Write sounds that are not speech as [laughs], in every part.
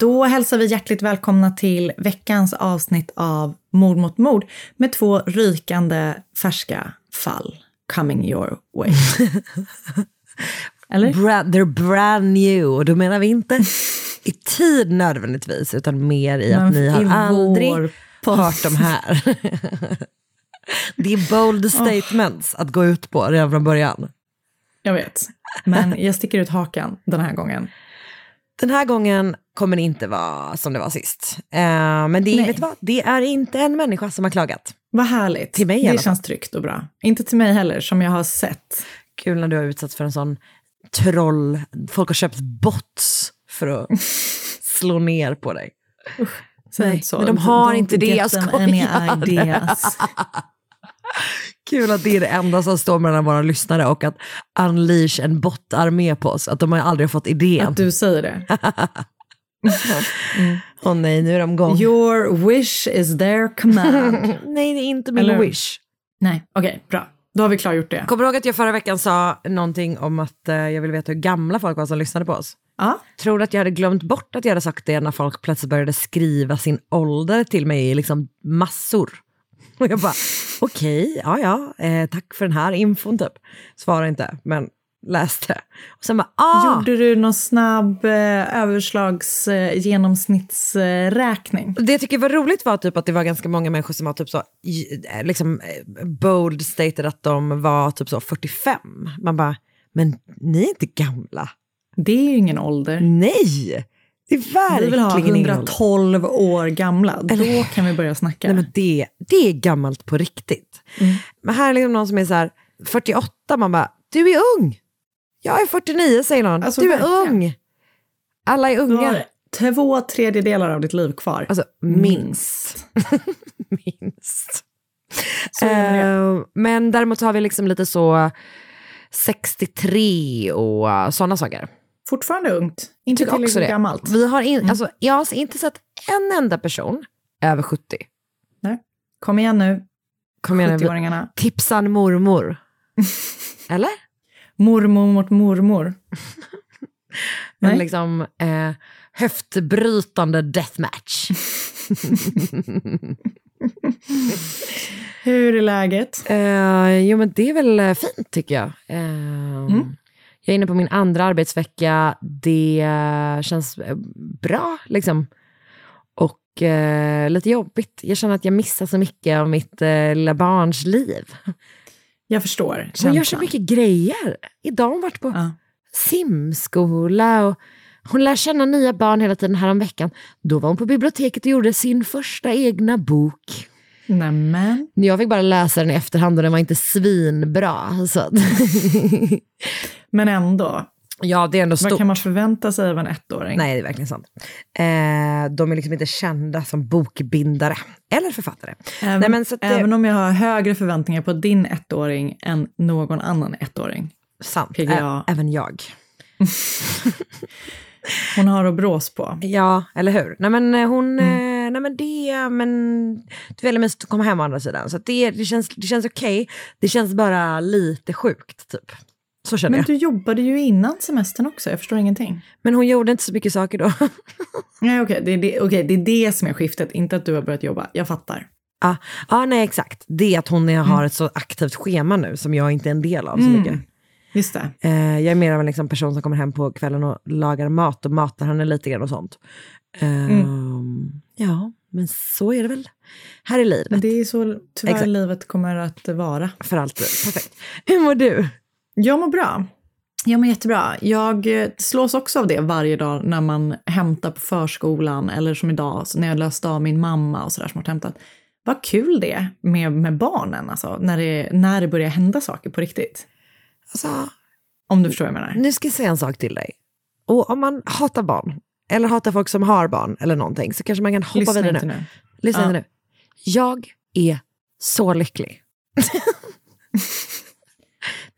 Då hälsar vi hjärtligt välkomna till veckans avsnitt av Mord mot mord med två rykande färska fall coming your way. [laughs] Eller? Bra, they're brand new. Och då menar vi inte i tid nödvändigtvis, utan mer i att Men ni i har aldrig hört de här. [laughs] Det är bold statements att gå ut på redan från början. Jag vet. Men jag sticker ut hakan den här gången. Den här gången kommer inte vara som det var sist. Eh, men det, är- Nej. vet vad? det är inte en människa som har klagat. Vad härligt. Till mig alla Det fall. känns tryggt och bra. Inte till mig heller, som jag har sett. Kul när du har utsatts för en sån troll. Folk har köpt bots för att [laughs] slå ner på dig. Säg Nej, så. men de har Don't inte det, jag skojar. [laughs] Kul att det är det enda som står mellan våra lyssnare och att unleash en bot-armé på oss. Att de har aldrig fått idén. Att du säger det. [laughs] [laughs] Åh nej, nu är de igång. Your wish is their command. [laughs] Nej, det är inte min Eller- wish. Nej, okej, bra. Då har vi klargjort det. Kommer du ihåg att jag förra veckan sa någonting om att eh, jag ville veta hur gamla folk var som lyssnade på oss? Ja, Tror du att jag hade glömt bort att jag hade sagt det när folk plötsligt började skriva sin ålder till mig i liksom massor? Och jag bara, okej, ja ja, eh, tack för den här infon typ. Svarade inte, men läste. Och sen bara, ah! Gjorde du någon snabb eh, överslags eh, genomsnittsräkning? Det jag tycker var roligt var typ att det var ganska många människor som var typ så, eh, liksom eh, bold stated att de var typ så 45. Man bara, men ni är inte gamla. Det är ju ingen ålder. Nej! Det är verkligen Vi vill ha ingen ålder. 112 år gamla. Då kan vi börja snacka. Nej men det, det är gammalt på riktigt. Men här är liksom någon som är så här 48, man bara, du är ung. Jag är 49 säger någon. Alltså, du är verkligen. ung. Alla är du unga. har två tredjedelar av ditt liv kvar. Alltså minst. minst. [laughs] Eh, men däremot har vi liksom lite så 63 och sådana saker. Fortfarande ungt. Inte Tycker också tillräckligt det. gammalt. Vi har in, alltså, jag har inte sett en enda person över 70. Nej. Kom igen nu, Kom igen, nu. 70-åringarna. tipsan mormor. [laughs] Eller? Mormor mot mormor. [laughs] En liksom eh, höftbrytande deathmatch. [laughs] Hur är läget? Eh, jo men det är väl eh, fint tycker jag. Eh, Jag är inne på min andra arbetsvecka. Det eh, känns eh, bra liksom. Och eh, lite jobbigt. Jag känner att jag missar så mycket av mitt lilla barns liv. Jag förstår Hon gör så mycket grejer. Idag har hon varit på Ja. simskola och hon lär känna nya barn hela tiden här om veckan. Då var hon på biblioteket och gjorde sin första egna bok. Nämen. Jag fick bara läsa den i efterhand och den var inte svinbra. Så. Men ändå, ja, det är ändå vad stort. kan man förvänta sig av en ettåring? Nej, det är verkligen sant. Eh, de är liksom inte kända som bokbindare eller författare. Även, Nej, men så det- även om jag har högre förväntningar på din ettåring än någon annan ettåring. Sant. Ä- även jag. [laughs] Hon har att brås på. Ja, eller hur? Nej, men eh, hon Mm. eh, nej men det, men det är väldigt mysigt att komma hem å andra sidan. Så det, det känns, det känns okej. Det känns bara lite sjukt typ. Så känner Men jag. du jobbade ju innan semestern också, jag förstår ingenting. Men hon gjorde inte så mycket saker då. [laughs] Nej, okej, är det, okej, det är det som är skiftet, inte att du har börjat jobba. Jag fattar. Ja, ah, nej exakt. Det är att hon är, har ett så aktivt schema nu som jag inte är en del av så Mm. mycket. Just det. Eh, jag är mer av en liksom, person som kommer hem på kvällen och lagar mat och matar henne lite grann och sånt. Ehm, Ja, men så är det väl här i livet. Men det är så tyvärr Exakt. livet kommer att vara. För alltid. Perfekt. Hur mår du? Jag mår bra. Jag mår jättebra. Jag eh, slås också av det varje dag när man hämtar på förskolan eller som idag när jag löste av min mamma och sådär som har hämtat. Vad kul det är med, med barnen, alltså, när det, när det börjar hända saker på riktigt. Alltså, Om du förstår vad jag menar. nu ska jag säga en sak till dig. Och om man hatar barn, eller hatar folk som har barn eller någonting, så kanske man kan hoppa Lyssna vidare inte nu. nu. Lyssna Ja. nu. Jag är så lycklig. [laughs]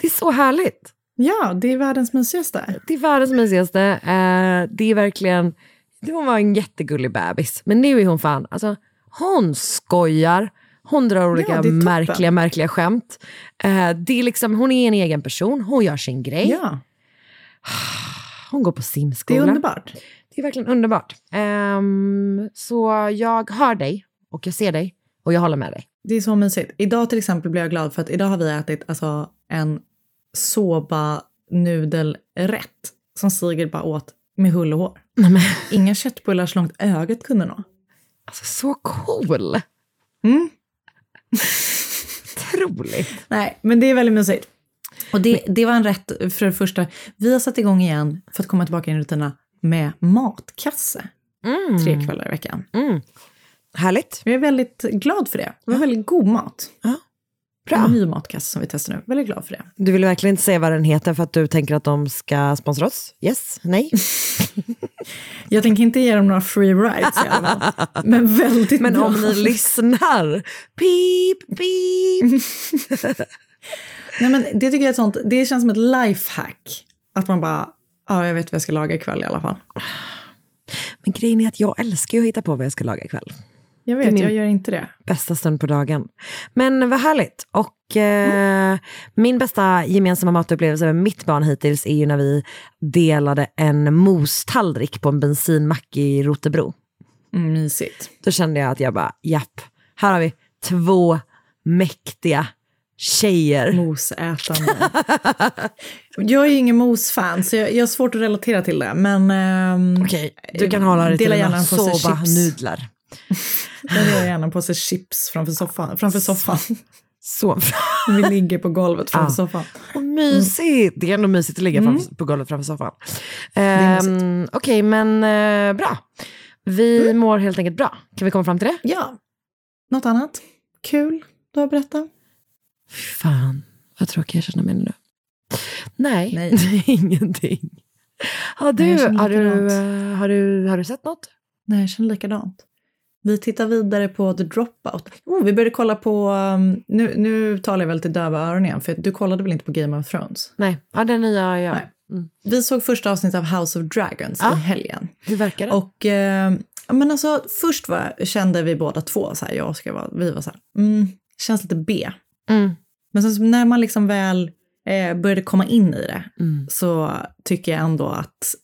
det är så härligt. Ja, det är världens mysigaste. Det är världens mysigaste. Eh, det är verkligen, det var en jättegullig bebis. Men nu är hon fan, alltså hon skojar. Hon drar olika det toppen. märkliga, märkliga skämt. Eh, det är liksom, hon är en egen person, hon gör sin grej. Ja, [sighs] Hon går på det simskola. är underbart. Det är verkligen underbart. Ehm, så jag hör dig och jag ser dig och jag håller med dig. Det är så mysigt. Idag till exempel blir jag glad för att idag har vi ätit alltså, en soba nudelrätt som Sigrid bara åt med hull och hår. Nej, Inga köttbullar så långt ögat kunde nå. alltså, så cool! Mm. Otroligt. Nej, men det är väldigt mysigt. Och det, det var en rätt för det första. Vi har satt igång igen för att komma tillbaka in i rutinerna med matkasse Mm. tre kvällar i veckan. Mm. Härligt. Jag är väldigt glad för det. Det var väldigt god mat. Bra. En ny matkasse som vi testar nu. Väldigt glad för det. Du vill verkligen inte säga vad den heter för att du tänker att de ska sponsra oss? Yes? Nej? [laughs] Jag tänker inte ge dem några free rides i alla fall. Men väldigt [laughs] Men bra. om ni lyssnar, pip, pip. [laughs] Nej, men det tycker jag är sånt, det känns som ett lifehack. Att man bara, ja jag vet vad jag ska laga ikväll i alla fall. Men grejen är att jag älskar ju att hitta på vad jag ska laga ikväll. Jag vet, min- jag gör inte det. Bästa stund på dagen. Men vad härligt. Och eh, min bästa gemensamma matupplevelse med mitt barn hittills är ju när vi delade en mostallrik på en bensinmack i Rotebro. Mm, mysigt. Då kände jag att jag bara, japp, här har vi två mäktiga tjejer. Mosätande. [laughs] jag är ju ingen mos-fan så jag, jag har svårt att relatera till det. Men ehm, Okej, du kan hålla dig till dina en påse chips. soba-nudlar. jag gör gärna på sig chips framför soffan. Framför soffan. Så Vi ligger på golvet framför Ja. soffan. Vad mysigt. Det är ändå mysigt att ligga framför, på golvet framför soffan. Um, Okej, men eh, bra. Vi mår helt enkelt bra. Kan vi komma fram till det? Ja. Något annat kul du har berättat? Fan, vad tråkig jag känner mig nu. Nej, Nej. [laughs] ingenting. Har du, Nej, har, du, har, du, har du sett något? Nej, jag känner likadant. Vi tittar vidare på The Dropout. Oh, vi började kolla på, um, nu, nu talar jag väl till döva öron igen, för du kollade väl inte på Game of Thrones? Nej, ja, den nya, ja. Nej. Mm. Vi såg första avsnittet av House of Dragons Ja. i helgen. Hur verkar det? Och eh, men alltså, först var, kände vi båda två, så här, jag och Oskar, var, vi var så här, mm, känns lite B. Mm. Men sen när man liksom väl eh, började komma in i det Mm. så tycker jag ändå att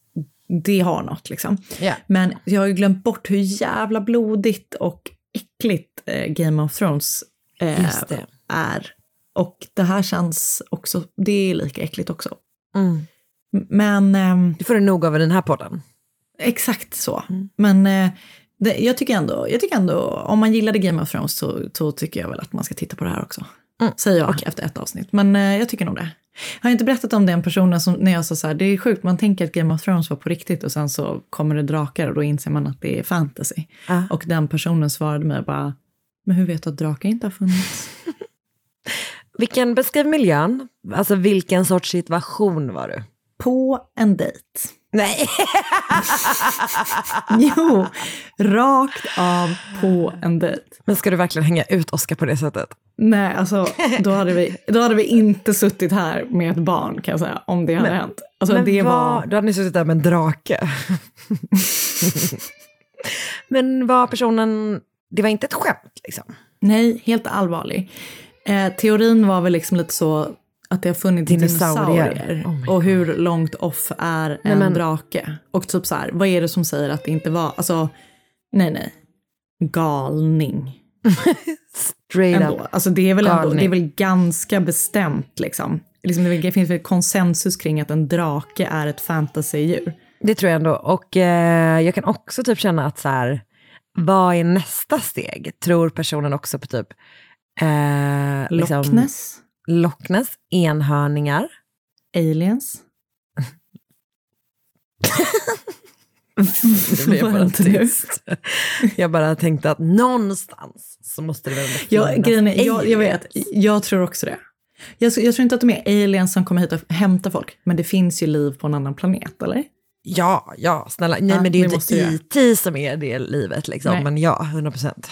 det har något liksom. Ja. Men jag har ju glömt bort hur jävla blodigt och äckligt eh, Game of Thrones eh, är. Och det här känns också, det är lika äckligt också. Mm. Men ehm, Du får det nog av den här podden. exakt så. Mm. Men eh, det, jag, tycker ändå, jag tycker ändå, om man gillade Game of Thrones så, så tycker jag väl att man ska titta på det här också. Mm. Säger jag efter ett avsnitt. Men eh, jag tycker nog det. Jag har inte berättat om den personen som, när jag sa så här, det är sjukt, man tänker att Game of Thrones var på riktigt och sen så kommer det drakar och då inser man att det är fantasy. Ja. Och den personen svarade mig bara, men hur vet du att drakar inte har funnits? [laughs] Vilken, beskriv miljön. Alltså vilken sorts situation var du? På en dejt. Nej. [laughs] Jo, rakt av på en dejt. Men ska du verkligen hänga ut Oscar på det sättet? Nej, alltså då hade, vi, då hade vi inte suttit här med ett barn kan jag säga, om det hade hänt. Alltså Men det vad, var... Då hade ni suttit där med en drake. [laughs] Men var personen, det var inte ett skämt liksom? Nej, helt allvarlig. Eh, teorin var väl liksom lite så att det har funnits Dinosaurier. dinosaurier. Oh och hur långt off är en men- drake? Och typ så här, vad är det som säger att det inte var, alltså, nej nej. Galning. [laughs] Straight Ändå. up. Alltså det är väl ändå, Galning. det är väl ganska bestämt liksom. liksom det, det finns väl konsensus kring att en drake är ett fantasydjur. Det tror jag ändå. Och eh, jag kan också typ känna att så här, vad är nästa steg? Tror personen också på typ eh, liksom, Loch Ness, Loch Ness, enhörningar. aliens. [laughs] Det blev bara tyst. Jag bara tänkte att någonstans så måste det väl Ja, grejen är, jag, jag vet, jag tror också det. Jag, jag tror inte att de är aliens som kommer hit och hämtar folk, men det finns ju liv på en annan planet, eller? Ja, ja, snälla. Nej, Ja, men det är ju inte. IT som är det livet, liksom. Nej. men ja, 100 procent.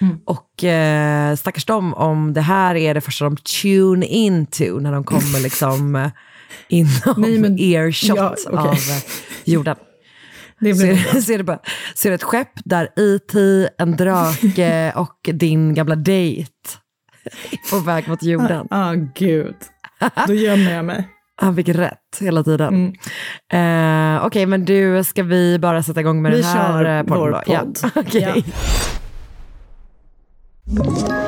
Mm. Och eh, stackars dem om det här är det första de tune into när de kommer liksom eh, inom [laughs] Nej, men- earshot Ja, okej. av eh, jorden. [laughs] Det Så är, det, så, är det bara, så är det ett skepp där IT, en drake [laughs] och din gamla dejt är på väg mot jorden. Ah, gud. Då gömmer jag mig. Han fick rätt hela tiden. Mm. Eh, Okej, men du, ska vi bara sätta igång med Vi den här kör eh, podden vår då? podd. Ja. Okej. Ja. Ett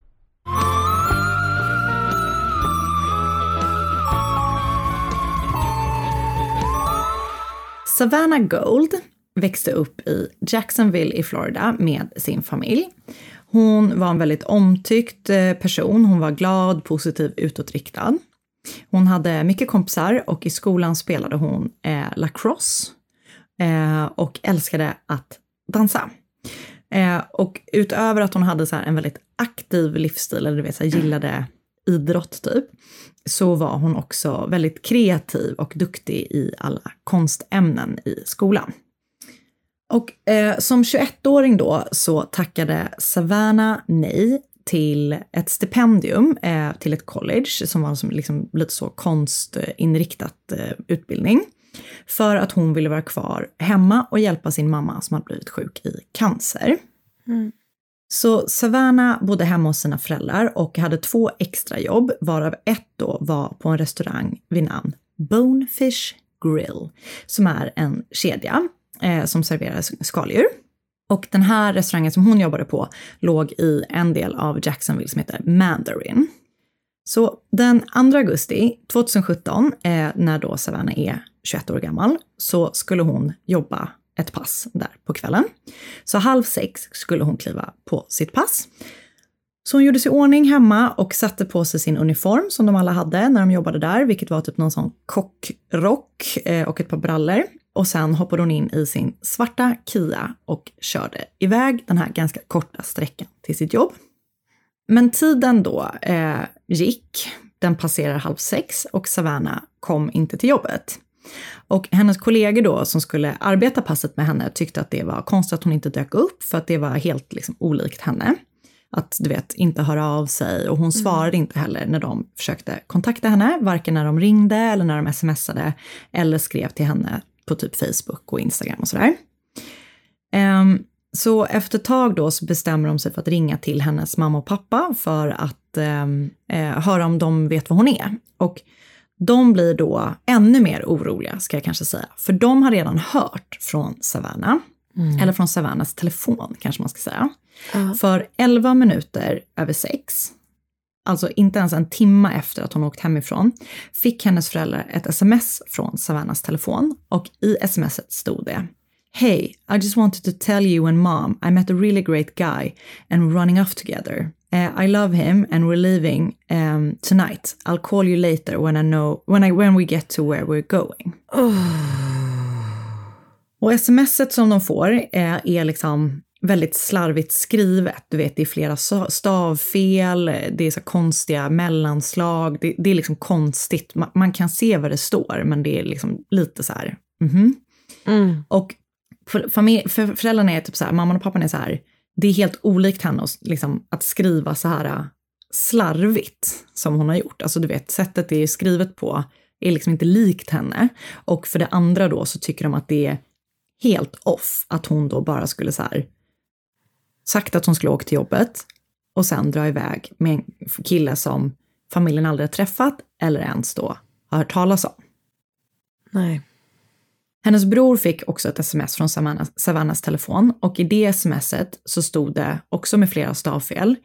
Savannah Gold växte upp i Jacksonville i Florida med sin familj. Hon var en väldigt omtyckt eh, person. Hon var glad, positiv, utåtriktad. Hon hade mycket kompisar och i skolan spelade hon eh, lacrosse eh, och älskade att dansa. Eh, och utöver att hon hade så här en väldigt aktiv livsstil, eller du vet, så här, gillade idrott typ, så var hon också väldigt kreativ och duktig i alla konstämnen i skolan. Och eh, som 21-åring då så tackade Savannah nej till ett stipendium eh, till ett college som var som liksom lite så konstinriktat eh, utbildning. För att hon ville vara kvar hemma och hjälpa sin mamma som hade blivit sjuk i cancer. Mm. Så Savannah bodde hemma hos sina föräldrar och hade två extra jobb, varav ett då var på en restaurang vid namn Bonefish Grill, som är en kedja eh, som serverar skaldjur. Och den här restaurangen som hon jobbade på låg i en del av Jacksonville som heter Mandarin. Så den 2 augusti 2017, eh, när då Savannah är 21 år gammal, så skulle hon jobba ett pass där på kvällen. Så halv sex skulle hon kliva på sitt pass. Så hon gjorde sig i ordning hemma och satte på sig sin uniform som de alla hade när de jobbade där, vilket var typ någon sån kockrock eh, och ett par brallor. Och sen hoppade hon in i sin svarta Kia och körde iväg den här ganska korta sträckan till sitt jobb. Men tiden då eh, gick, den passerar halv sex och Savannah kom inte till jobbet. Och hennes kollegor då som skulle arbeta passet med henne tyckte att det var konstigt att hon inte dök upp för att det var helt liksom olikt henne. Att du vet, inte höra av sig och hon svarade inte heller när de försökte kontakta henne, varken när de ringde eller när de smsade eller skrev till henne på typ Facebook och Instagram och sådär. Ehm, så efter ett tag då så bestämmer de sig för att ringa till hennes mamma och pappa för att ehm, eh, höra om de vet vad hon är. Och de blir då ännu mer oroliga, ska jag kanske säga. För de har redan hört från Savannah, eller från Savannahs telefon kanske man ska säga. För 11 minuter över sex, alltså inte ens en timme efter att hon åkt hemifrån, fick hennes föräldrar ett sms från Savannahs telefon och i smset stod det Hey, I just wanted to tell you and mom I met a really great guy and we're running off together. Uh, I love him and we're leaving um, tonight. I'll call you later when I know when I when we get to where we're going. [sighs] Och smset som de får är, är liksom väldigt slarvigt skrivet. Du vet, det är flera stavfel, det är så konstiga mellanslag, det, det är liksom konstigt. Man, man kan se vad det står, men det är liksom lite så här, mhm. Mm. Och för, för föräldrarna är typ så här, mamman och pappan är så här, det är helt olikt henne att, liksom, att skriva så här äh, slarvigt som hon har gjort. Alltså du vet, sättet det är skrivet på är liksom inte likt henne. Och för det andra då så tycker de att det är helt off att hon då bara skulle så här sagt att hon skulle åka till jobbet och sen dra iväg med en kille som familjen aldrig har träffat eller ens då har hört talas om. Nej. Hennes bror fick också ett sms från Savannas, Savannas telefon och i det smset så stod det också med flera stavfel.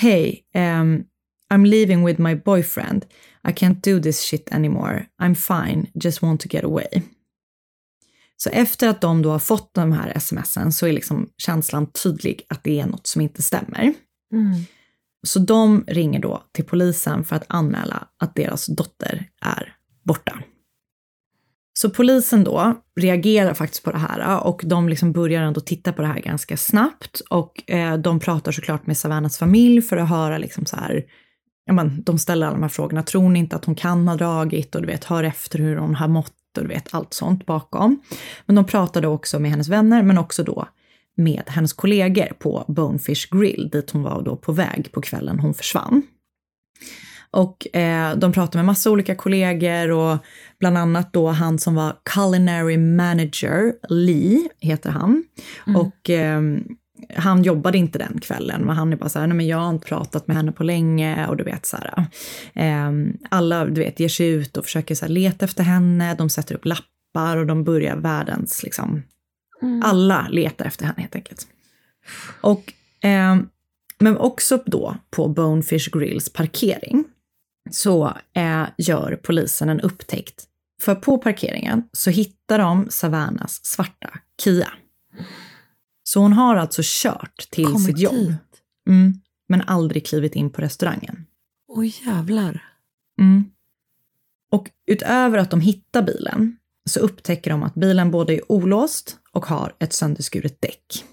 Hej, um, I'm leaving with my boyfriend. I can't do this shit anymore. I'm fine, just want to get away. Så efter att de då har fått de här smsen så är liksom känslan tydlig att det är något som inte stämmer. Mm. Så de ringer då till polisen för att anmäla att deras dotter är borta. Så polisen då reagerar faktiskt på det här och de liksom börjar ändå titta på det här ganska snabbt och eh, de pratar såklart med Savannas familj för att höra liksom så här, ja men de ställer alla de här frågorna, tror ni inte att hon kan ha dragit och du vet, hör efter hur hon har mått och du vet allt sånt bakom. Men de pratade också med hennes vänner men också då med hennes kollegor på Bonefish Grill dit hon var då på väg på kvällen hon försvann. Och eh, de pratade med massa olika kollegor och bland annat då han som var culinary manager, Lee heter han. Och eh, han jobbade inte den kvällen, men han är bara så här, nej men jag har inte pratat med henne på länge och du vet så här. Eh, alla, du vet, ger sig ut och försöker så här, leta efter henne, de sätter upp lappar och de börjar världens, liksom, alla letar efter henne helt enkelt. Och, eh, men också då på Bonefish Grills parkering så eh, gör polisen en upptäckt. För på parkeringen så hittar de Savannas svarta Kia. Så hon har alltså kört till Kommit sitt jobb. Mm, men aldrig klivit in på restaurangen. Oj jävlar. Mm. Och utöver att de hittar bilen så upptäcker de att bilen både är olåst och har ett sönderskuret däck.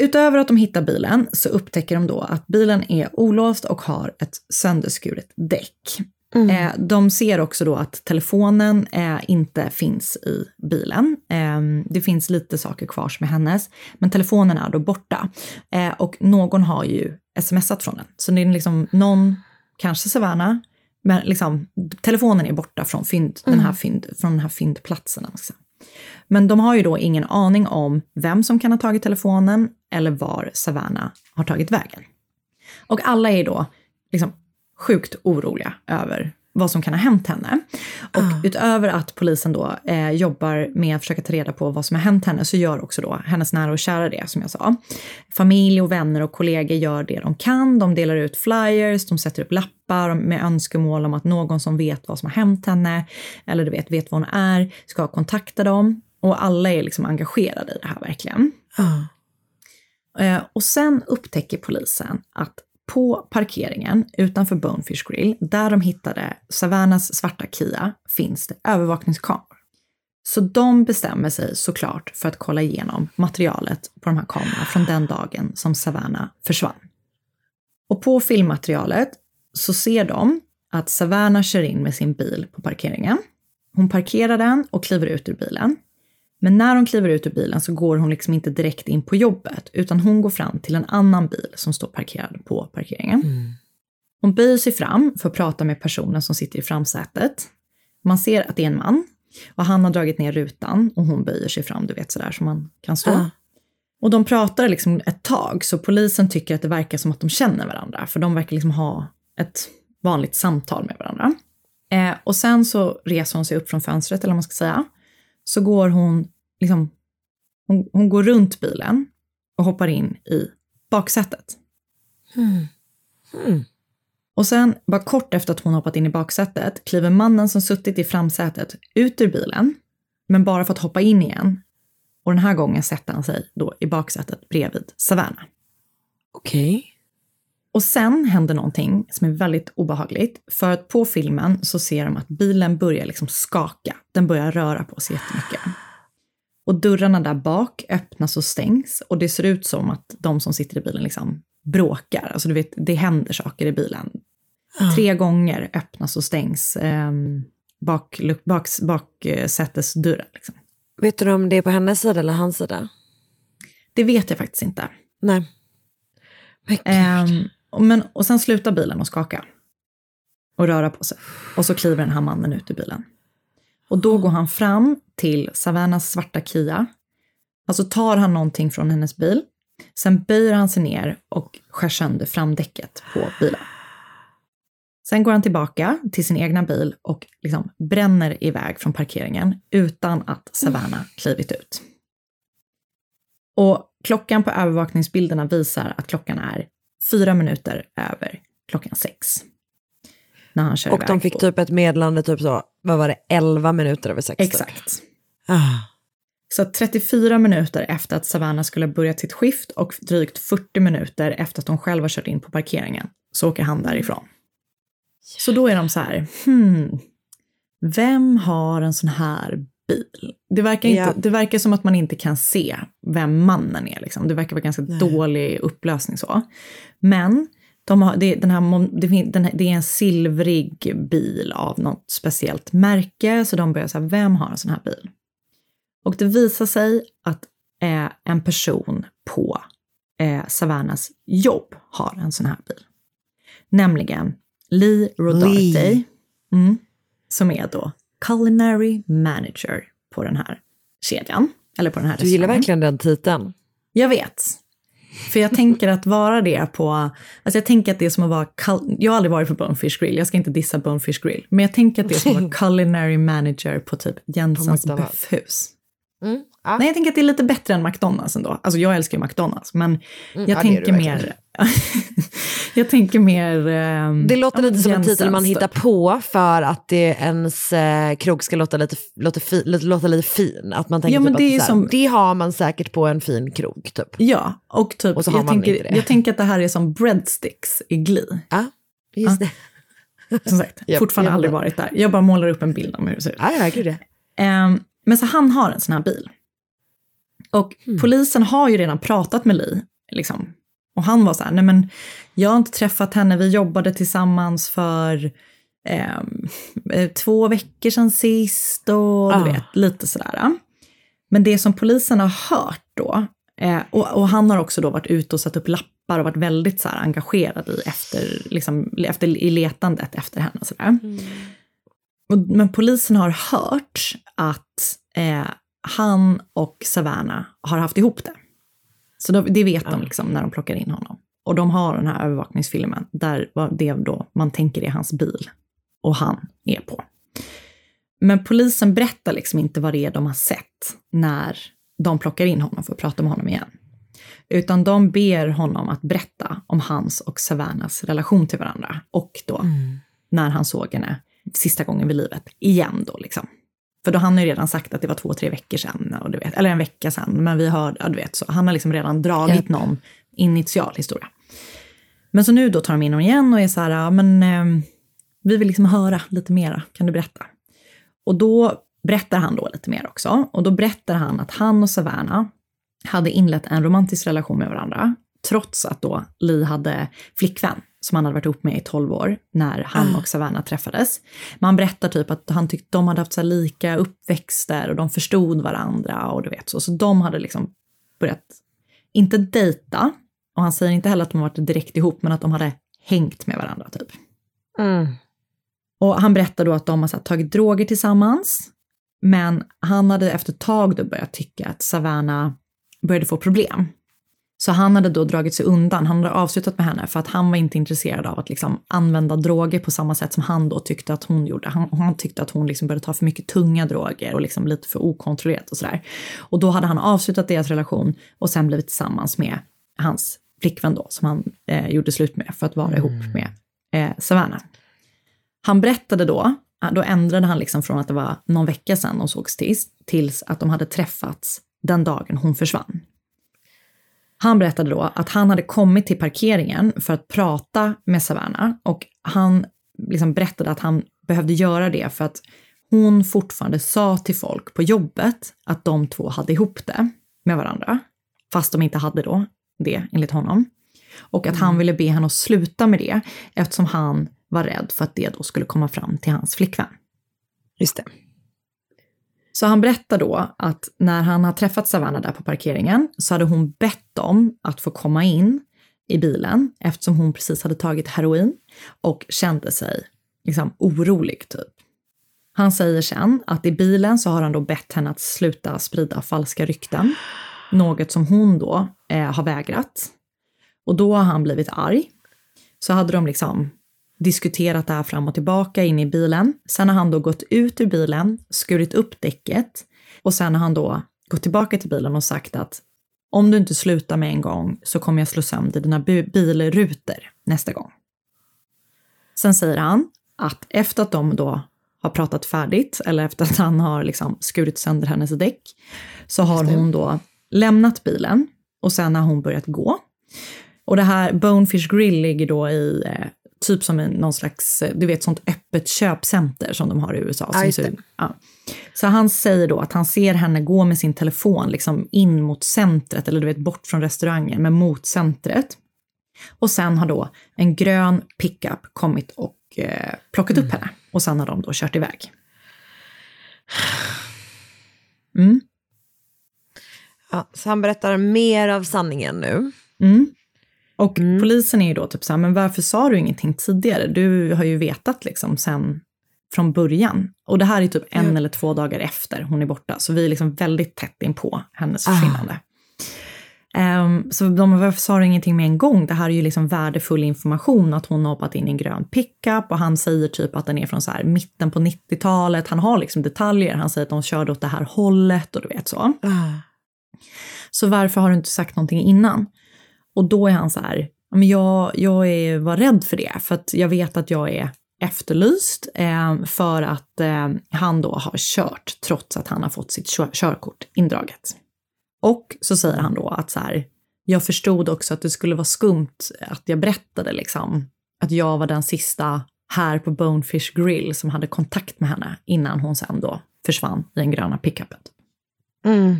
Utöver att de hittar bilen så upptäcker de då att bilen är olåst och har ett sönderskuret däck. Eh, de ser också då att telefonen eh, inte finns i bilen. Eh, det finns lite saker kvar som är hennes, men telefonen är då borta. Eh, och någon har ju smsat från den. Så det är liksom någon, kanske Savannah, men liksom telefonen är borta från, fynd, den, här fynd, från den här fyndplatsen. Alltså. Men de har ju då ingen aning om vem som kan ha tagit telefonen eller var Savannah har tagit vägen. Och alla är då liksom sjukt oroliga över vad som kan ha hänt henne. Och utöver att polisen då eh, jobbar med att försöka ta reda på vad som har hänt henne så gör också då hennes nära och kära det som jag sa. Familj och vänner och kollegor gör det de kan. De delar ut flyers, de sätter upp lappar med önskemål om att någon som vet vad som har hänt henne eller du vet, vet vad hon är ska kontakta dem. Och alla är liksom engagerade i det här verkligen. Ja. Eh, och sen upptäcker polisen att på parkeringen utanför Bonefish Grill, där de hittade Savannas svarta Kia, finns det övervakningskameror. Så de bestämmer sig såklart för att kolla igenom materialet på de här kamerorna från den dagen som Savannah försvann. Och på filmmaterialet så ser de att Savannah kör in med sin bil på parkeringen. Hon parkerar den och kliver ut ur bilen. Men när hon kliver ut ur bilen så går hon liksom inte direkt in på jobbet, utan hon går fram till en annan bil som står parkerad på parkeringen. Hon böjer sig fram för att prata med personen som sitter i framsätet. Man ser att det är en man och han har dragit ner rutan och hon böjer sig fram, du vet sådär som man kan stå. Ja. Och de pratar liksom ett tag, så polisen tycker att det verkar som att de känner varandra, för de verkar liksom ha ett vanligt samtal med varandra. Eh, och sen så reser hon sig upp från fönstret, eller vad man ska säga. Så går hon, liksom, hon, hon går runt bilen och hoppar in i baksätet. Och sen, bara kort efter att hon hoppat in i baksätet, kliver mannen som suttit i framsätet ut ur bilen, men bara för att hoppa in igen. Och den här gången sätter han sig då i baksätet bredvid Savannah. Okej. Och sen händer någonting som är väldigt obehagligt. För att på filmen så ser de att bilen börjar liksom skaka. Den börjar röra på sig jättemycket. Och dörrarna där bak öppnas och stängs och det ser ut som att de som sitter i bilen liksom bråkar. Alltså du vet, det händer saker i bilen. Tre gånger öppnas och stängs eh, bak, bak, baksätesdörren. Liksom. Vet du om det är på hennes sida eller hans sida? Det vet jag faktiskt inte. Nej. Och men, och sen slutar bilen att skaka. Och röra på sig. Och så kliver den här mannen ut ur bilen. Och då går han fram till Savannas svarta Kia. Alltså tar han någonting från hennes bil. Sen böjer han sig ner och skär sönder framdäcket på bilen. Sen går han tillbaka till sin egna bil och liksom bränner iväg från parkeringen utan att Savannah klivit ut. Och klockan på övervakningsbilderna visar att klockan är fyra minuter över klockan sex. När han kör Och de iväg fick på- typ ett meddelande, typ så, vad var det, 11 minuter över sex? typ. Exakt. Ah. Så 34 minuter efter att Savannah skulle ha börjat sitt skift och drygt 40 minuter efter att de själva kört in på parkeringen så åker han därifrån. Så då är de så här, hmm, vem har en sån här bil? Det verkar, inte, Ja. det verkar som att man inte kan se vem mannen är. Liksom. Det verkar vara ganska dålig upplösning så. Men de har, det, den här, den här, det är en silvrig bil av något speciellt märke, så de börjar säga, vem har en sån här bil? Och det visar sig att eh, en person på eh, Savannas jobb har en sån här bil. Nämligen Lee Rodarte. Mm, som är då culinary manager på den här kedjan. Eller på den här Du gillar verkligen den titeln. Jag vet. För jag tänker att vara det på, alltså jag tänker att det är som att vara, jag har aldrig varit på Bonefish Grill, jag ska inte dissa Bonefish Grill, men jag tänker att det är som att vara [laughs] culinary manager på typ Jensens. Buffhus. Mm. Ja. Nej, jag tänker att det är lite bättre än McDonalds ändå. Alltså jag älskar ju McDonalds, men jag ja, är tänker mer... [laughs] jag tänker mer... ehm, Det låter ja, lite som en titel man hittar på för att det ens eh, krog ska låta lite, låta fi, låta, lite fin. Att man tänker Ja, men typ det är att ju så här, som- det har man säkert på en fin krog. Typ. Ja, och typ, Och så har jag, man inte tänker, det. jag tänker att det här är som breadsticks i Glee. Ja, just det. [laughs] Som sagt, Japp, fortfarande jag aldrig varit där. Jag bara målar upp en bild om hur det ser ut. Ja, ja, gud det. Ehm, men så han har en sån här bil. Och Hmm. polisen har ju redan pratat med Lee. Liksom. Och han var så här, nej men jag har inte träffat henne, vi jobbade tillsammans för ehm, eh, två veckor sedan sist och du Ah. vet, lite sådär. Men det som polisen har hört då, eh, och, och han har också då varit ute och satt upp lappar och varit väldigt så engagerad i, efter, liksom, efter, i letandet efter henne och sådär. Och, men polisen har hört att eh, han och Savannah har haft ihop det. Så då, det vet de liksom när de plockar in honom. Och de har den här övervakningsfilmen där det då man tänker är hans bil och han är på. Men polisen berättar liksom inte vad det är de har sett när de plockar in honom för att prata med honom igen. Utan de ber honom att berätta om hans och Savannahs relation till varandra och då när han såg henne sista gången vid livet igen då liksom. För då han har ju redan sagt att det var två, tre veckor sedan, och du vet, eller en vecka sedan, men vi hörde, ja du vet, så han har liksom redan dragit Japp. någon initial historia. Men så nu då tar de in honom igen och är så här, ja men eh, vi vill liksom höra lite mera, kan du berätta? Och då berättar han då lite mer också, och då berättar han att han och Savannah hade inlett en romantisk relation med varandra, trots att då Lee hade flickvän som han hade varit ihop med i 12 år när han och Savannah träffades. Men han berättar typ att han tyckte de hade haft så lika uppväxter och de förstod varandra och du vet så. Så de hade liksom börjat, inte dejta, och han säger inte heller att de varit direkt ihop, men att de hade hängt med varandra typ. Mm. Och han berättar då att de har så här, tagit droger tillsammans, men han hade efter ett tag då börjat tycka att Savannah började få problem. Så han hade då dragit sig undan, han hade avslutat med henne för att han var inte intresserad av att liksom använda droger på samma sätt som han då tyckte att hon gjorde. Han, han tyckte att hon liksom började ta för mycket tunga droger och liksom lite för okontrollerat och sådär. Och då hade han avslutat deras relation och sen blivit tillsammans med hans flickvän då, som han eh, gjorde slut med för att vara ihop med eh, Savannah. Han berättade då, då ändrade han liksom från att det var någon vecka sedan de sågs tills, tills att de hade träffats den dagen hon försvann. Han berättade då att han hade kommit till parkeringen för att prata med Savannah och han liksom berättade att han behövde göra det för att hon fortfarande sa till folk på jobbet att de två hade ihop det med varandra. Fast de inte hade då det, enligt honom. Och att han ville be henne att sluta med det eftersom han var rädd för att det då skulle komma fram till hans flickvän. Just det. Så han berättar då att när han har träffat Savannah där på parkeringen så hade hon bett om att få komma in i bilen eftersom hon precis hade tagit heroin och kände sig liksom orolig typ. Han säger sen att i bilen så har han då bett henne att sluta sprida falska rykten. Något som hon då eh, har vägrat. Och då har han blivit arg. Så hade de liksom diskuterat det här fram och tillbaka in i bilen. Sen har han då gått ut ur bilen, skurit upp däcket och sen har han då gått tillbaka till bilen och sagt att om du inte slutar med en gång så kommer jag slå sönder dina bi- bilrutor nästa gång. Sen säger han att efter att de då har pratat färdigt, eller efter att han har liksom skurit sönder hennes däck, så har hon då lämnat bilen och sen har hon börjat gå. Och det här Bonefish Grill ligger då i eh, typ som en, någon slags, eh, du vet sånt öppet köpcenter som de har i USA. Som ja. Så han säger då att han ser henne gå med sin telefon liksom in mot centret, eller du vet bort från restaurangen, men mot centret. Och sen har då en grön pickup kommit och eh, plockat upp henne. Och sen har de då kört iväg. Mm. Ja, så han berättar mer av sanningen nu. Mm. Och polisen är ju då typ så här, men varför sa du ingenting tidigare? Du har ju vetat liksom sen från början. Och det här är typ en eller två dagar efter hon är borta, så vi är liksom väldigt tätt in på hennes försvinnande. Ehm, så de, varför sa du ingenting med en gång? Det här är ju liksom värdefull information att hon har hoppat in i en grön pickup och han säger typ att den är från så här mitten på 90-talet. Han har liksom detaljer. Han säger att de körde åt det här hållet och du vet så. Så varför har du inte sagt någonting innan? Och då är han så här, "Ja, men jag, jag är, var rädd för det, för att jag vet att jag är efterlyst eh, för att eh, han då har kört trots att han har fått sitt kör, körkort indraget. Och så säger han då att så här, jag förstod också att det skulle vara skumt att jag berättade liksom att jag var den sista här på Bonefish Grill som hade kontakt med henne innan hon sen då försvann i den gröna pickupen. Mm.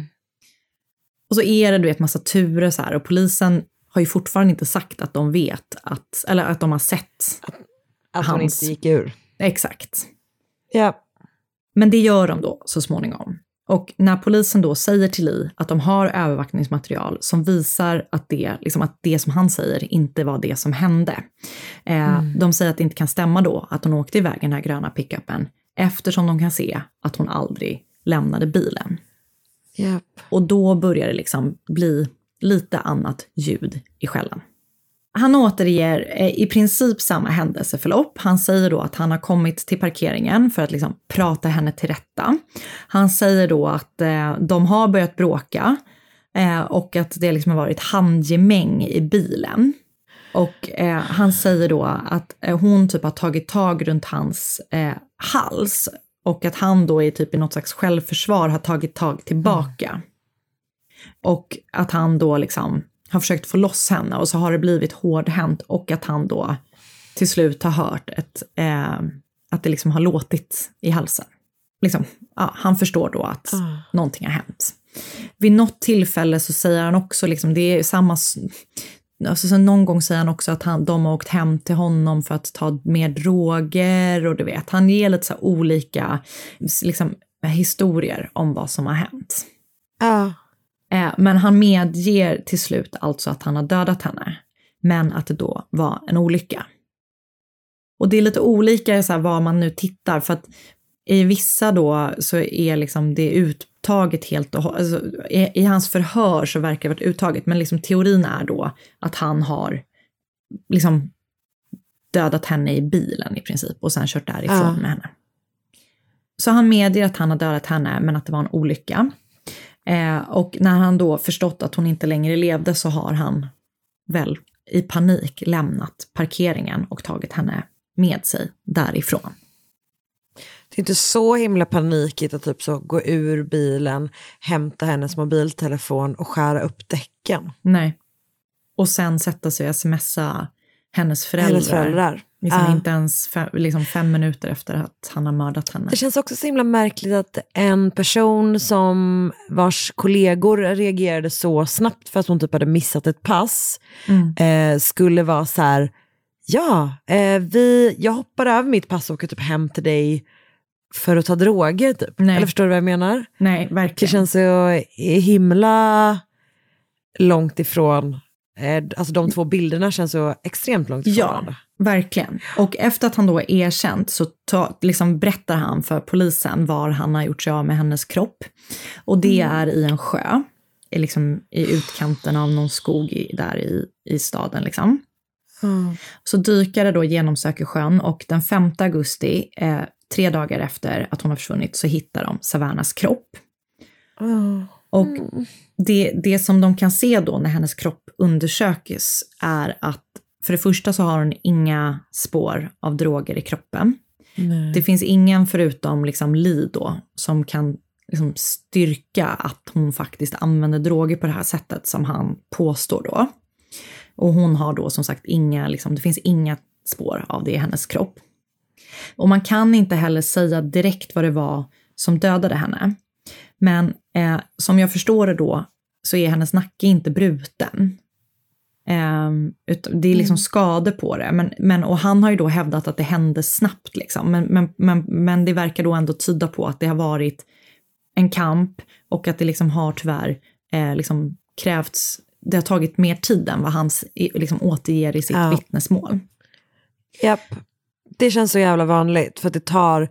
Och så är det du vet massa turer så här och polisen har ju fortfarande inte sagt att de vet att, eller att de har sett. Att hon Hans. inte gick ur. Exakt. Ja. Men det gör de då så småningom. Och när polisen då säger till Li att de har övervakningsmaterial som visar att det, liksom att det som han säger inte var det som hände. Eh, De säger att det inte kan stämma då att hon åkte iväg i den här gröna pickupen eftersom de kan se att hon aldrig lämnade bilen. Japp. Och då börjar det liksom bli lite annat ljud i skällan. Han återger eh, i princip samma händelseförlopp. Han säger då att han har kommit till parkeringen för att liksom prata henne till rätta. Han säger då att eh, de har börjat bråka eh, och att det liksom har varit handgemäng i bilen. Och eh, han säger då att eh, hon typ har tagit tag runt hans eh, hals och att han då är typ i något slags självförsvar har tagit tag tillbaka. Och att han då liksom har försökt få loss henne och så har det blivit hårdhänt och att han då till slut har hört ett, eh, att det liksom har låtit i halsen. Liksom, ja, han förstår då att någonting har hänt. Vid något tillfälle så säger han också, liksom, det är samma, alltså, så någon gång säger han också att han, de har åkt hem till honom för att ta mer droger och du vet, han ger lite så olika liksom, historier om vad som har hänt. Ja. Eh, Men han medger till slut alltså att han har dödat henne, men att det då var en olycka. Och det är lite olika så här, var man nu tittar, för att i vissa då så är liksom det uttaget helt och alltså, i, I hans förhör så verkar det varit uttaget, men liksom teorin är då att han har liksom dödat henne i bilen i princip och sen kört därifrån Ja. med henne. Så han medger att han har dödat henne, men att det var en olycka. Eh, och när han då förstått att hon inte längre levde så har han väl i panik lämnat parkeringen och tagit henne med sig därifrån. Det är inte så himla panikigt att typ så gå ur bilen, hämta hennes mobiltelefon och skära upp däcken. Nej. Och sen sätta sig och smsa hennes föräldrar. Hennes föräldrar. Liksom Ja. Inte ens fem, liksom fem minuter efter att han har mördat henne. Det känns också så himla märkligt att en person som vars kollegor reagerade så snabbt för att hon typ hade missat ett pass Mm. eh, skulle vara så här, ja, eh, vi, jag hoppar över mitt pass och åker typ hem till dig för att ta droger typ. Nej. Eller förstår du vad jag menar? Nej, Det verkligen. känns så himla långt ifrån, eh, alltså de två bilderna känns så extremt långt ifrån Ja, varandra. Verkligen. Och efter att han då är erkänt så ta, liksom berättar han för polisen var han har gjort sig av med hennes kropp. Och det är i en sjö, i, liksom, i utkanten av någon skog i, där i, i staden. Liksom. Så dykare då genomsöker sjön och den 5 augusti, eh, tre dagar efter att hon har försvunnit, så hittar de Savannas kropp. Och det, det som de kan se då när hennes kropp undersöks är att för det första så har hon inga spår av droger i kroppen. Det finns ingen förutom liksom Li då som kan liksom styrka att hon faktiskt använder droger på det här sättet som han påstår då. Och hon har då som sagt inga, liksom, det finns inga spår av det i hennes kropp. Och man kan inte heller säga direkt vad det var som dödade henne. Men eh, som jag förstår det då så är hennes nacke inte bruten. Utan det är liksom skador på det. Men, men, och han har ju då hävdat att det hände snabbt. Liksom. Men, men, men, men det verkar då ändå tyda på att det har varit en kamp och att det liksom har tyvärr eh, liksom krävts, det har tagit mer tid än vad han liksom återger i sitt Ja. vittnesmål. Japp. Det känns så jävla vanligt för att det tar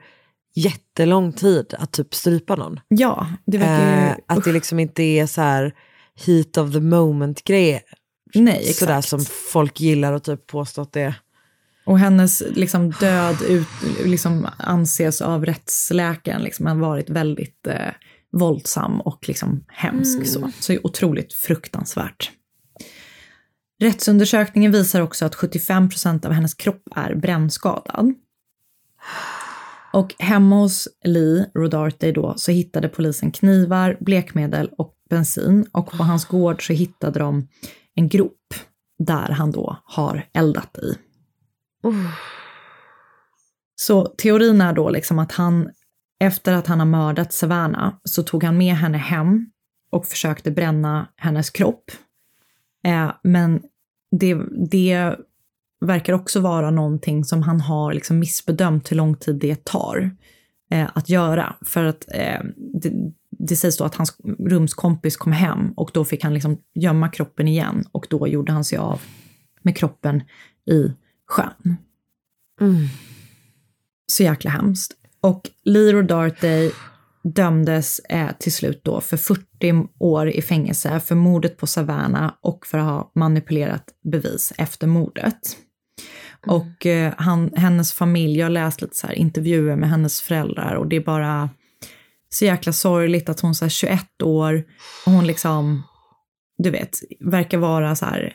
jättelång tid att typ strypa någon. Ja, det verkar ju... Eh, att det liksom inte är så här heat of the moment Nej, Sådär exakt. som folk gillar att typ påstå att det är. Och hennes liksom, död ut, liksom, anses av rättsläkaren liksom, ha varit väldigt eh, våldsam och liksom, hemsk. Så. så är otroligt fruktansvärt. Rättsundersökningen visar också att 75 procent av hennes kropp är brännskadad. Och hemma hos Lee Rodarte då så hittade polisen knivar, blekmedel och bensin. Och på hans gård så hittade de en grop där han då har eldat i. Så teorin är då liksom att han, efter att han har mördat Savannah, så tog han med henne hem och försökte bränna hennes kropp. Eh, men det, det verkar också vara någonting som han har liksom missbedömt hur lång tid det tar eh, att göra. För att eh, det, det sägs då att hans rumskompis kom hem och då fick han liksom gömma kroppen igen och då gjorde han sig av med kroppen i sjön. Så jäkla hemskt. Och Lee Rodarte dömdes eh, till slut då för 40 år i fängelse för mordet på Savannah och för att ha manipulerat bevis efter mordet. Och eh, han, hennes familj, jag har läst lite så här intervjuer med hennes föräldrar och det är bara så jäkla sorgligt att hon är 21 år och hon liksom, du vet, verkar vara så här,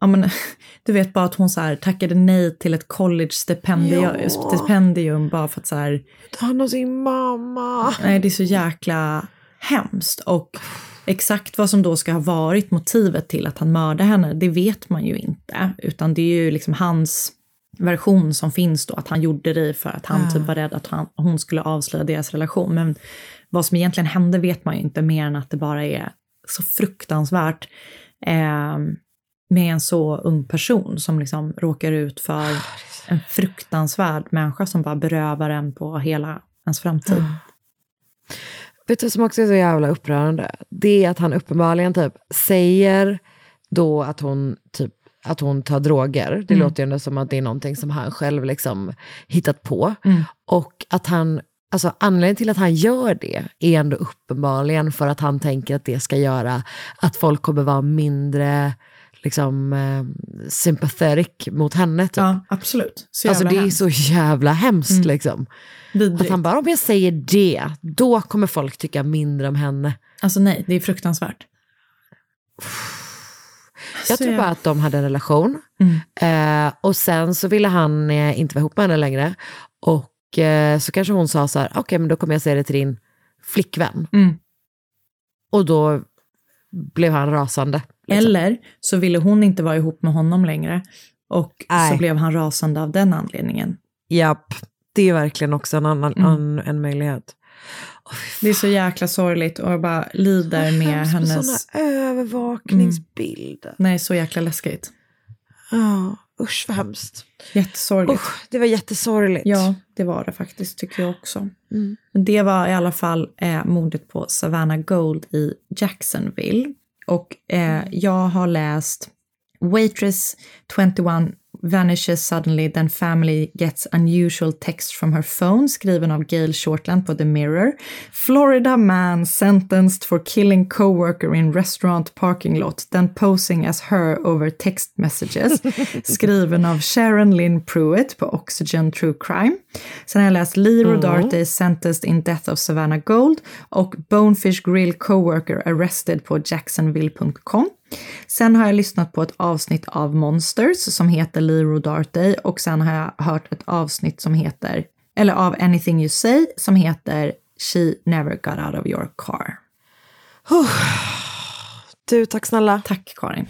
ja men [laughs] du vet bara att hon så här tackade nej till ett college-stipendium stipendium bara för att så här, Han och sin mamma. nej det är så jäkla hemskt. Och exakt vad som då ska ha varit motivet till att han mördade henne, det vet man ju inte, utan det är ju liksom hans version som finns då, att han gjorde det för att han typ var rädd att han, hon skulle avslöja deras relation. Men vad som egentligen hände vet man ju inte mer än att det bara är så fruktansvärt eh, med en så ung person som liksom råkar ut för en fruktansvärd människa som bara berövar en på hela ens framtid. Vet du som också är så jävla upprörande? Det är att han uppenbarligen typ säger då att hon typ att hon tar droger. Det Mm. låter ju ändå som att det är någonting som han själv liksom hittat på. Mm. Och att han, alltså anledningen till att han gör det är ändå uppenbarligen för att han tänker att det ska göra att folk kommer vara mindre liksom eh, sympathetic mot henne. Typ. Ja, absolut. Så alltså det är hemskt. så jävla hemskt Mm. liksom. Vidrigt. Att han bara, om jag säger det, då kommer folk tycka mindre om henne. Alltså nej, det är fruktansvärt. Jag tror bara att de hade en relation. Mm. Eh, och sen så ville han eh, inte vara ihop med henne längre. Och eh, så kanske hon sa så här, okej men då kommer jag säga det till din flickvän. Mm. Och då blev han rasande. liksom. Eller så ville hon inte vara ihop med honom längre. Och Nej. så blev han rasande av den anledningen. Japp, det är verkligen också en annan Mm. en, en möjlighet. Det är så jäkla sorgligt och jag bara lider med Hemskt med hennes... såna övervakningsbilder. Nej, så jäkla läskigt. Ja, usch vad hemskt. Jättesorgligt. Usch, det var jättesorgligt. Ja, det var det faktiskt, tycker jag också. Mm. Men Det var i alla fall eh, mordet på Savannah Gold i Jacksonville. Och eh, jag har läst Waitress 21 vanishes suddenly, then family gets unusual text from her phone, skriven av Gail Shortland på The Mirror. Florida man sentenced for killing coworker in restaurant parking lot, then posing as her over text messages, [laughs] skriven av Sharon Lynn Pruitt på Oxygen True Crime. Sen har jag läst Lee Rodarte sentenced in death of Savannah Gold och Bonefish Grill coworker arrested på jacksonville.com. Sen har jag lyssnat på ett avsnitt av Monsters som heter Lee Rodarte och sen har jag hört ett avsnitt som heter, eller av Anything You Say som heter She Never Got Out of Your Car. Du, tack snälla. Tack Karin.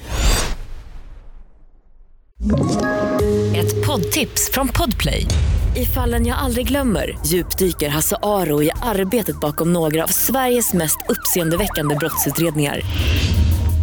Ett poddtips från Podplay. I fallen jag aldrig glömmer djupdyker Hasse Aro i arbetet bakom några av Sveriges mest uppseendeväckande brottsutredningar.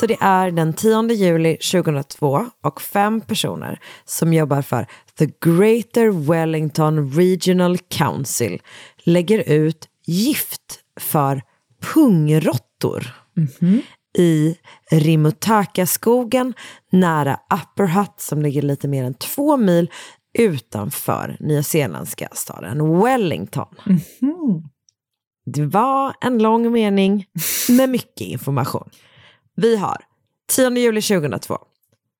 Så det är den 10 juli 2002 och fem personer som jobbar för The Greater Wellington Regional Council lägger ut gift för pungrottor i Rimutaka-skogen nära Upper Hutt som ligger lite mer än två mil utanför nyzeeländska staden Wellington. Det var en lång mening med mycket information. Vi har 10 juli 2002.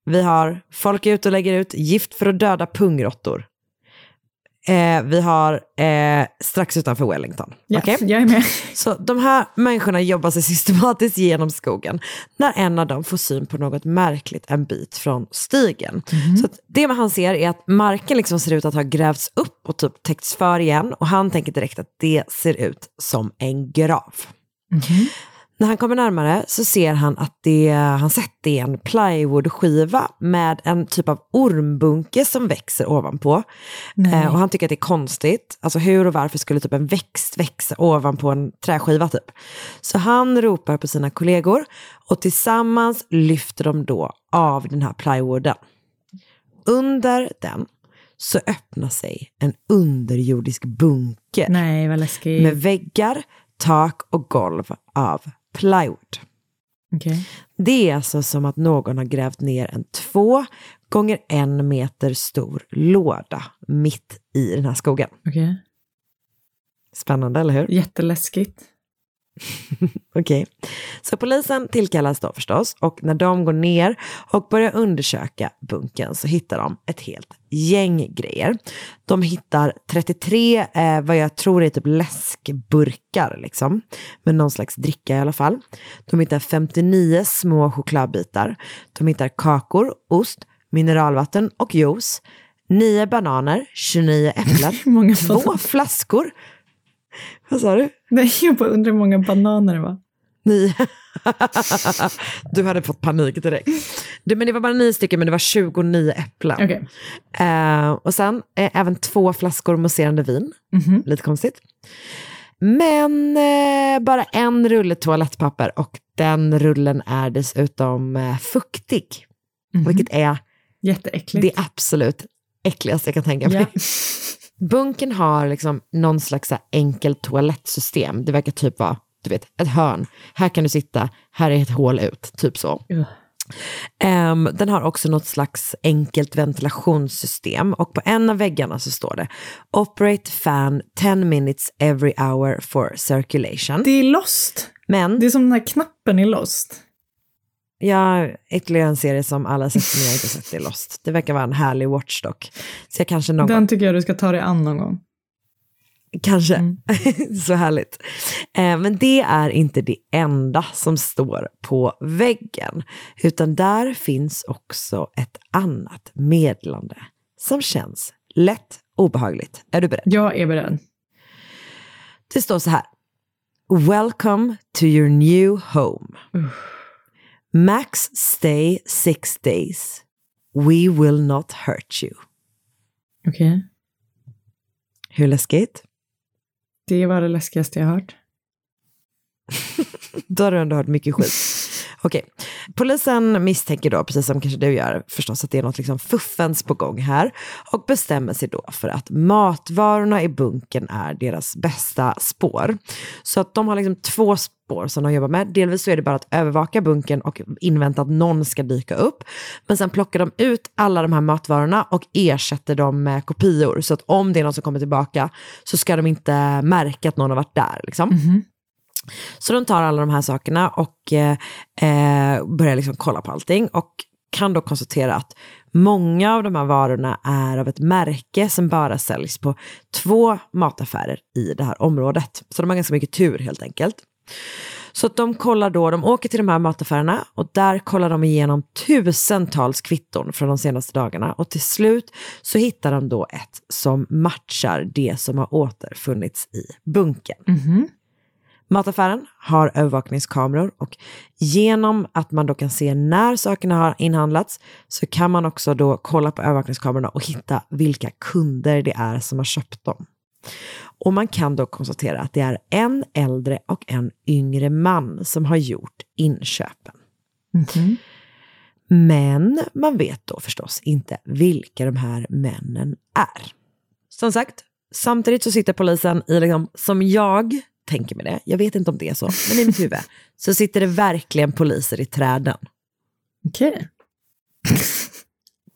Vi har folk ute och lägger ut gift för att döda pungrottor. Eh, vi har eh, strax utanför Wellington. Ja, Okej? Jag är med. Så de här människorna jobbar sig systematiskt genom skogen när en av dem får syn på något märkligt en bit från stigen. Så att det han ser är att marken liksom ser ut att ha grävts upp och typ täckts för igen och han tänker direkt att det ser ut som en grav. När han kommer närmare så ser han att det han sett är en plywoodskiva med en typ av ormbunke som växer ovanpå. Eh, och han tycker att det är konstigt. Alltså hur och varför skulle typ en växt växa ovanpå en träskiva typ? Så han ropar på sina kollegor och tillsammans lyfter de då av den här plywooden. Under den så öppnar sig en underjordisk bunker Nej, med väggar, tak och golv av plywood. Okej. Det är alltså som att någon har grävt ner en två gånger en meter stor låda mitt i den här skogen. Okej. Spännande, eller hur? Jätteläskigt. [laughs] Okej. Så polisen tillkallas då förstås och när de går ner och börjar undersöka bunken så hittar de ett helt gäng grejer. De hittar 33, eh, vad jag tror är typ läskburkar liksom, med någon slags dricka i alla fall. De hittar 59 små chokladbitar. De hittar kakor, ost, mineralvatten och juice. 9 bananer, 29 äpplen, [laughs] två flaskor. [laughs] Vad sa du? Nej, jag bara undrar hur många bananer det var. Nio. [laughs] du hade fått panik direkt. Du, men det var bara nio stycken, men det var 29 äpplen. Okej. Eh, och sen eh, även två flaskor mousserande vin. Mhm. Lite konstigt. Men eh, bara en rulle toalettpapper och den rullen är dessutom eh, fuktig. Mhm. Vilket är Jätteäckligt. det absolut äckligaste jag kan tänka mig. Ja. [laughs] Bunken har liksom någon slags enkelt toalettsystem. Det verkar typ vara du vet, ett hörn. Här kan du sitta, här är ett hål ut, typ så. Ehm, den har också något slags enkelt ventilationssystem och på en av väggarna så står det Operate fan 10 minutes every hour for circulation. Det är Lost. Men Det är som den här knappen i Lost. Jag ytterligare en serie som alla sett som jag inte sett är Lost. Det verkar vara en härlig watchdog. Så jag kanske någon gång Den tycker jag du ska ta dig an någon gång. Kanske. [laughs] så härligt. Eh, men det är inte det enda som står på väggen. Utan där finns också ett annat meddelande som känns lätt obehagligt. Är du beredd? Jag är beredd. Det står så här. Welcome to your new home. Max stay six days. We will not hurt you. Okej. Hur läskigt? Det var det läskigaste jag hört. [laughs] Då har du ändå hört mycket skit. [laughs] Okej, polisen misstänker då, precis som kanske du gör, förstås att det är något liksom fuffens på gång här och bestämmer sig då för att matvarorna i bunken är deras bästa spår. Så att de har liksom två spår som de jobbar med. Delvis så är det bara att övervaka bunken och invänta att någon ska dyka upp. Men sen plockar de ut alla de här matvarorna och ersätter dem med kopior. Så att om det är någon som kommer tillbaka så ska de inte märka att någon har varit där. Liksom. Så de tar alla de här sakerna och eh, eh, börjar liksom kolla på allting och kan då konstatera att många av de här varorna är av ett märke som bara säljs på två mataffärer i det här området. Så de har ganska mycket tur helt enkelt. Så att de kollar då, de åker till de här mataffärerna och där kollar de igenom tusentals kvitton från de senaste dagarna och till slut så hittar de då ett som matchar det som har återfunnits i bunken. Mataffären har övervakningskameror och genom att man då kan se när sakerna har inhandlats så kan man också då kolla på övervakningskamerorna och hitta vilka kunder det är som har köpt dem. Och man kan då konstatera att det är en äldre och en yngre man som har gjort inköpen. Men man vet då förstås inte vilka de här männen är. Som sagt, samtidigt så sitter polisen i, liksom, som jag tänker mig det, jag vet inte om det är så, men i mitt huvud, [laughs] så sitter det verkligen poliser i träden. Okej.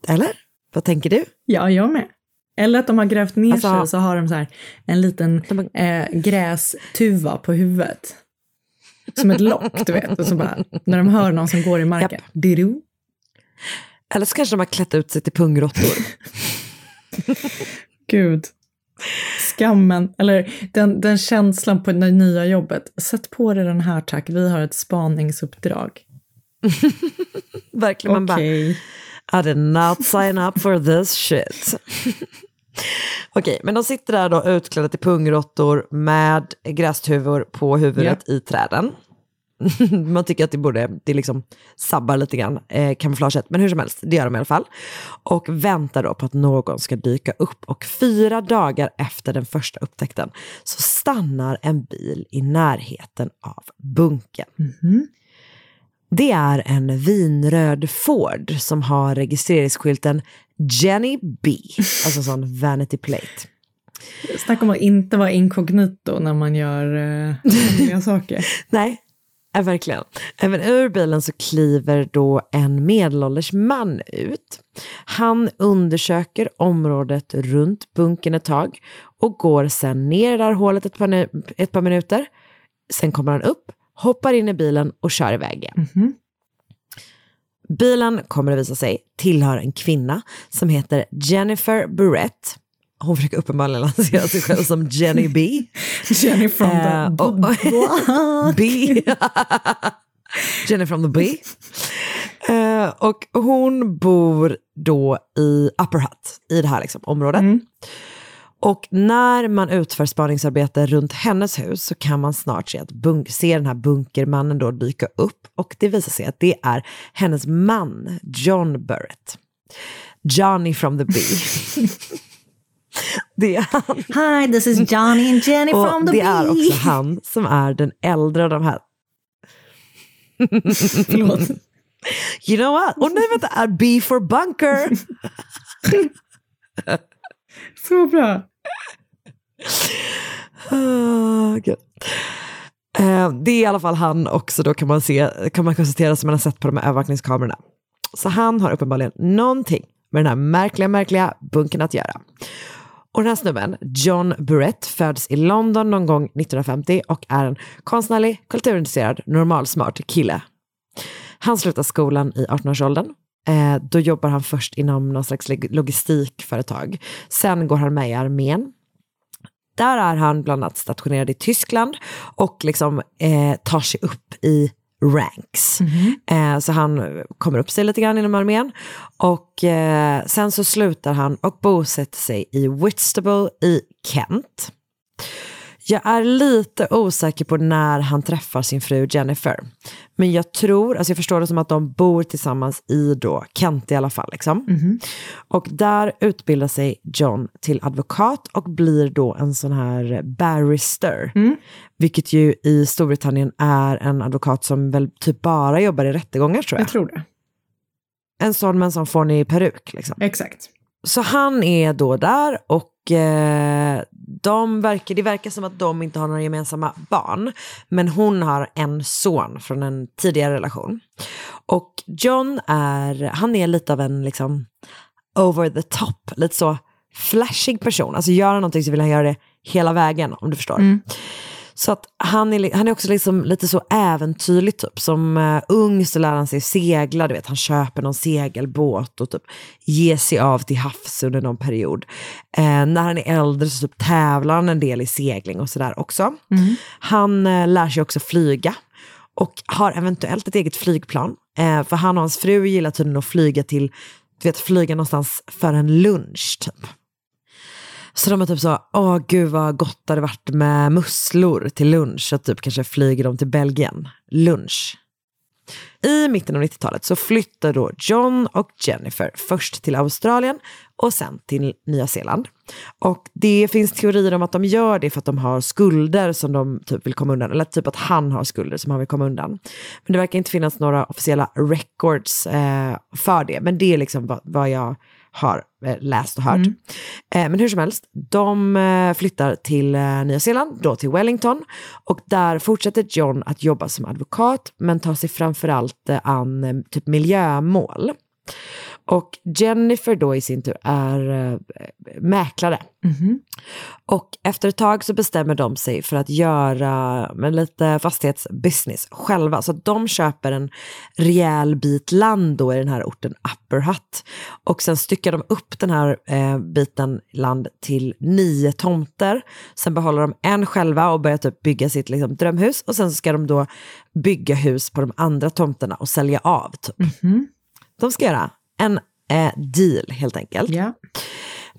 Eller? Vad tänker du? Ja, jag med. Eller att de har grävt ner Alltså- sig så har de så här en liten eh, grästuva på huvudet. Som ett lock, du vet. Och så bara, när de hör någon som går i marken. Didu. Eller så kanske de har klätt ut sig till pungråttor. [laughs] Gud. Skammen, eller den, den känslan på det nya jobbet. Sätt på dig den här tack, vi har ett spaningsuppdrag. [laughs] Verkligen, man bara. I did not sign up for this shit. [laughs] Okej, men de sitter där då utklädda till pungråttor med grästuvor på huvudet i träden. [laughs] Man tycker att det borde, det liksom sabbar lite grann, eh, kamouflaget. Men hur som helst, det gör de i alla fall. Och väntar då på att någon ska dyka upp. Och fyra dagar efter den första upptäckten så stannar en bil i närheten av bunken. Det är en vinröd Ford som har registreringsskylten Jenny B, alltså sån vanity plate. Snacka om att inte vara inkognito när man gör eh, [laughs] saker. Nej, ja, verkligen. Även ur bilen så kliver då en medelålders man ut. Han undersöker området runt bunken ett tag och går sen ner i det här hålet ett par, ett par minuter. Sen kommer han upp, hoppar in i bilen och kör iväg igen. Bilen kommer att visa sig tillhör en kvinna som heter Jennifer Burrett. Hon försöker uppenbarligen [laughs] lansera sig själv som Jenny B. [laughs] Jenny from the Eh, och- [laughs] B. Jenny from the B. Eh, och hon bor då i Upper Hutt, i det här liksom, området. Och när man utför spaningsarbete runt hennes hus så kan man snart se, att bunk- se den här bunkermannen då dyka upp. Och det visar sig att det är hennes man, John Burrett. Johnny from the B. [laughs] det är han. Hi, this is Johnny and Jenny Och from the det är bee. också han som är den äldre av de här. [laughs] Förlåt. You know what? Och nej vänta, är B for bunker. [laughs] Så bra oh. Eh, det är i alla fall han också då kan man, se, kan man konstatera som man har sett på de här övervakningskamerorna. Så han har uppenbarligen någonting med den här märkliga, märkliga bunken att göra. Och den här snubben, John Burrett, föds i London någon gång 1950 och är en konstnärlig, kulturintresserad, normalsmart kille. Han slutar skolan i 18-årsåldern. Eh, då jobbar han först inom någon slags logistikföretag. Sen går han med i armén där är han bland annat stationerad i Tyskland och liksom eh, tar sig upp i ranks. Eh, så han kommer upp sig lite grann inom armén. Och eh, sen så slutar han och bosätter sig i Whitstable i Kent. Jag är lite osäker på när han träffar sin fru Jennifer. Men jag tror, alltså jag förstår det som att de bor tillsammans i då Kent i alla fall. Liksom. Och där utbildar sig John till advokat och blir då en sån här barrister. Vilket ju i Storbritannien är en advokat som väl typ bara jobbar i rättegångar tror jag. Jag tror det. En sån med en sån fånig peruk liksom. Exakt. Så han är då där och eh, de verkar, det verkar som att de inte har några gemensamma barn. Men hon har en son från en tidigare relation. Och John är, han är lite av en liksom over the top, lite så flashig person. Alltså gör han någonting så vill han göra det hela vägen om du förstår. Mm. Så att han är, han är också liksom lite så äventyrlig typ. Som uh, ung så lär han sig segla, du vet han köper någon segelbåt och typ ger sig av till havs under någon period. Eh, när han är äldre så typ tävlar han en del i segling och sådär också. Han eh, lär sig också flyga och har eventuellt ett eget flygplan. För han och hans fru gillar tydligen att flyga till, du vet flyga någonstans för en lunch typ. Så de har typ så, åh gud vad gott det hade varit med musslor till lunch. Så typ kanske flyger de till Belgien. Lunch. I mitten av 90-talet så flyttar då John och Jennifer först till Australien och sen till Nya Zeeland. Och det finns teorier om att de gör det för att de har skulder som de typ vill komma undan. Eller typ att han har skulder som han vill komma undan. Men det verkar inte finnas några officiella records eh, för det. Men det är liksom vad, vad jag har eh, läst och hört. Eh, men hur som helst, de eh, flyttar till eh, Nya Zeeland, då till Wellington. Och där fortsätter John att jobba som advokat, men tar sig framförallt eh, an typ miljömål. Och Jennifer då i sin tur är eh, mäklare. Och efter ett tag så bestämmer de sig för att göra med lite fastighetsbusiness själva. Så de köper en rejäl bit land då i den här orten Upper Hutt. Och sen styckar de upp den här eh, biten land till nio tomter. Sen behåller de en själva och börjar typ bygga sitt liksom, drömhus. Och sen ska de då bygga hus på de andra tomterna och sälja av. Typ. De ska göra en eh, deal helt enkelt.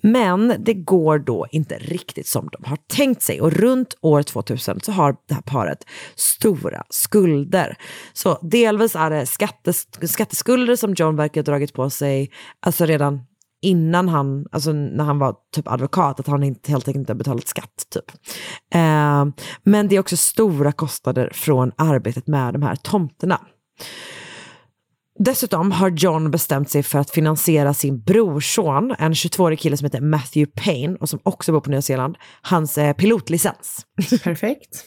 Men det går då inte riktigt som de har tänkt sig. Och runt år 2000 så har det här paret stora skulder. Så delvis är det skattes, skatteskulder som John verkar ha dragit på sig alltså redan innan han, alltså när han var typ advokat, att han inte, helt enkelt inte har betalat skatt. Typ. Eh, men det är också stora kostnader från arbetet med de här tomterna. Dessutom har John bestämt sig för att finansiera sin brorson, en 22-årig kille som heter Matthew Payne och som också bor på Nya Zeeland, hans eh, pilotlicens. Perfekt.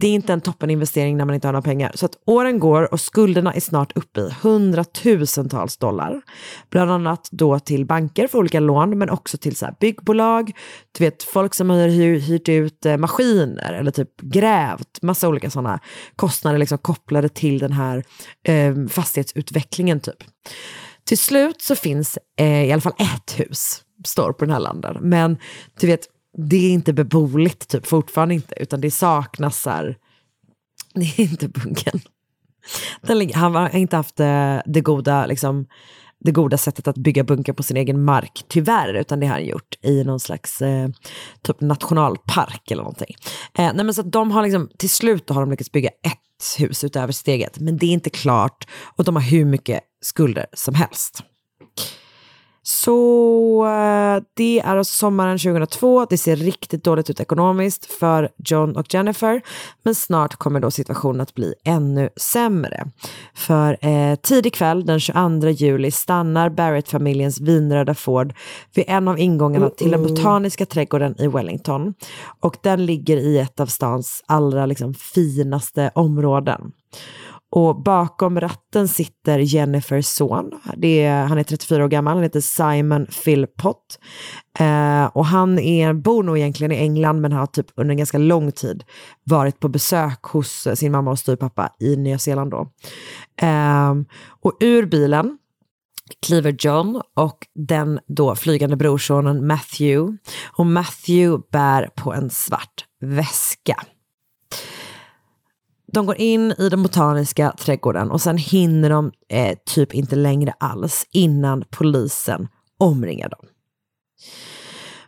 Det är inte en toppeninvestering när man inte har några pengar. Så att åren går och skulderna är snart uppe i hundratusentals dollar. Bland annat då till banker för olika lån, men också till så här byggbolag. Du vet, folk som har hyr, hyrt ut eh, maskiner eller typ grävt. Massa olika sådana kostnader liksom kopplade till den här eh, fastighetsutvecklingen typ. Till slut så finns eh, i alla fall ett hus, står på den här landen. Men du vet, det är inte beboeligt typ, fortfarande inte, utan det saknas så här, [laughs] det är inte bunken. Den, han har inte haft eh, det goda, liksom, det goda sättet att bygga bunker på sin egen mark, tyvärr, utan det har han gjort i någon slags eh, typ nationalpark eller någonting. Eh, nej, men så att de har liksom, till slut har de lyckats bygga ett hus utöver sitt eget, men det är inte klart och de har hur mycket skulder som helst. Så det är alltså sommaren 2002. Det ser riktigt dåligt ut ekonomiskt för John och Jennifer. Men snart kommer då situationen att bli ännu sämre. För eh, tidig kväll den 22 juli stannar Barrett-familjens vinröda Ford vid en av ingångarna till den botaniska trädgården i Wellington. Och den ligger i ett av stans allra liksom, finaste områden. Och bakom ratten sitter Jennifers son. Det är, han är 34 år gammal, han heter Simon Philpott. Eh, och han är, bor nog egentligen i England men har typ under en ganska lång tid varit på besök hos sin mamma och styvpappa i Nya Zeeland. Då. Eh, och ur bilen kliver John och den då flygande brorsonen Matthew. Och Matthew bär på en svart väska. De går in i den botaniska trädgården och sen hinner de eh, typ inte längre alls innan polisen omringar dem.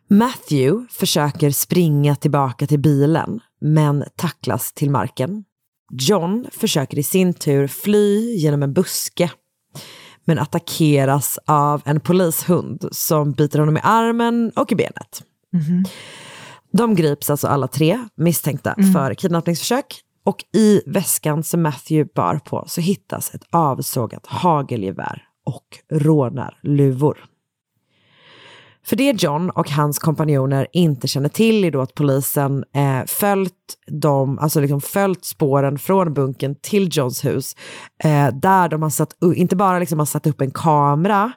Matthew försöker springa tillbaka till bilen men tacklas till marken. John försöker i sin tur fly genom en buske men attackeras av en polishund som biter honom i armen och i benet. De grips alltså alla tre misstänkta för kidnappningsförsök och i väskan som Matthew bar på så hittas ett avsågat hagelgevär och rånarluvor. För det John och hans kompanjoner inte känner till är då att polisen eh, följt, dem, alltså liksom följt spåren från bunken till Johns hus. Eh, där de har satt, inte bara liksom har satt upp en kamera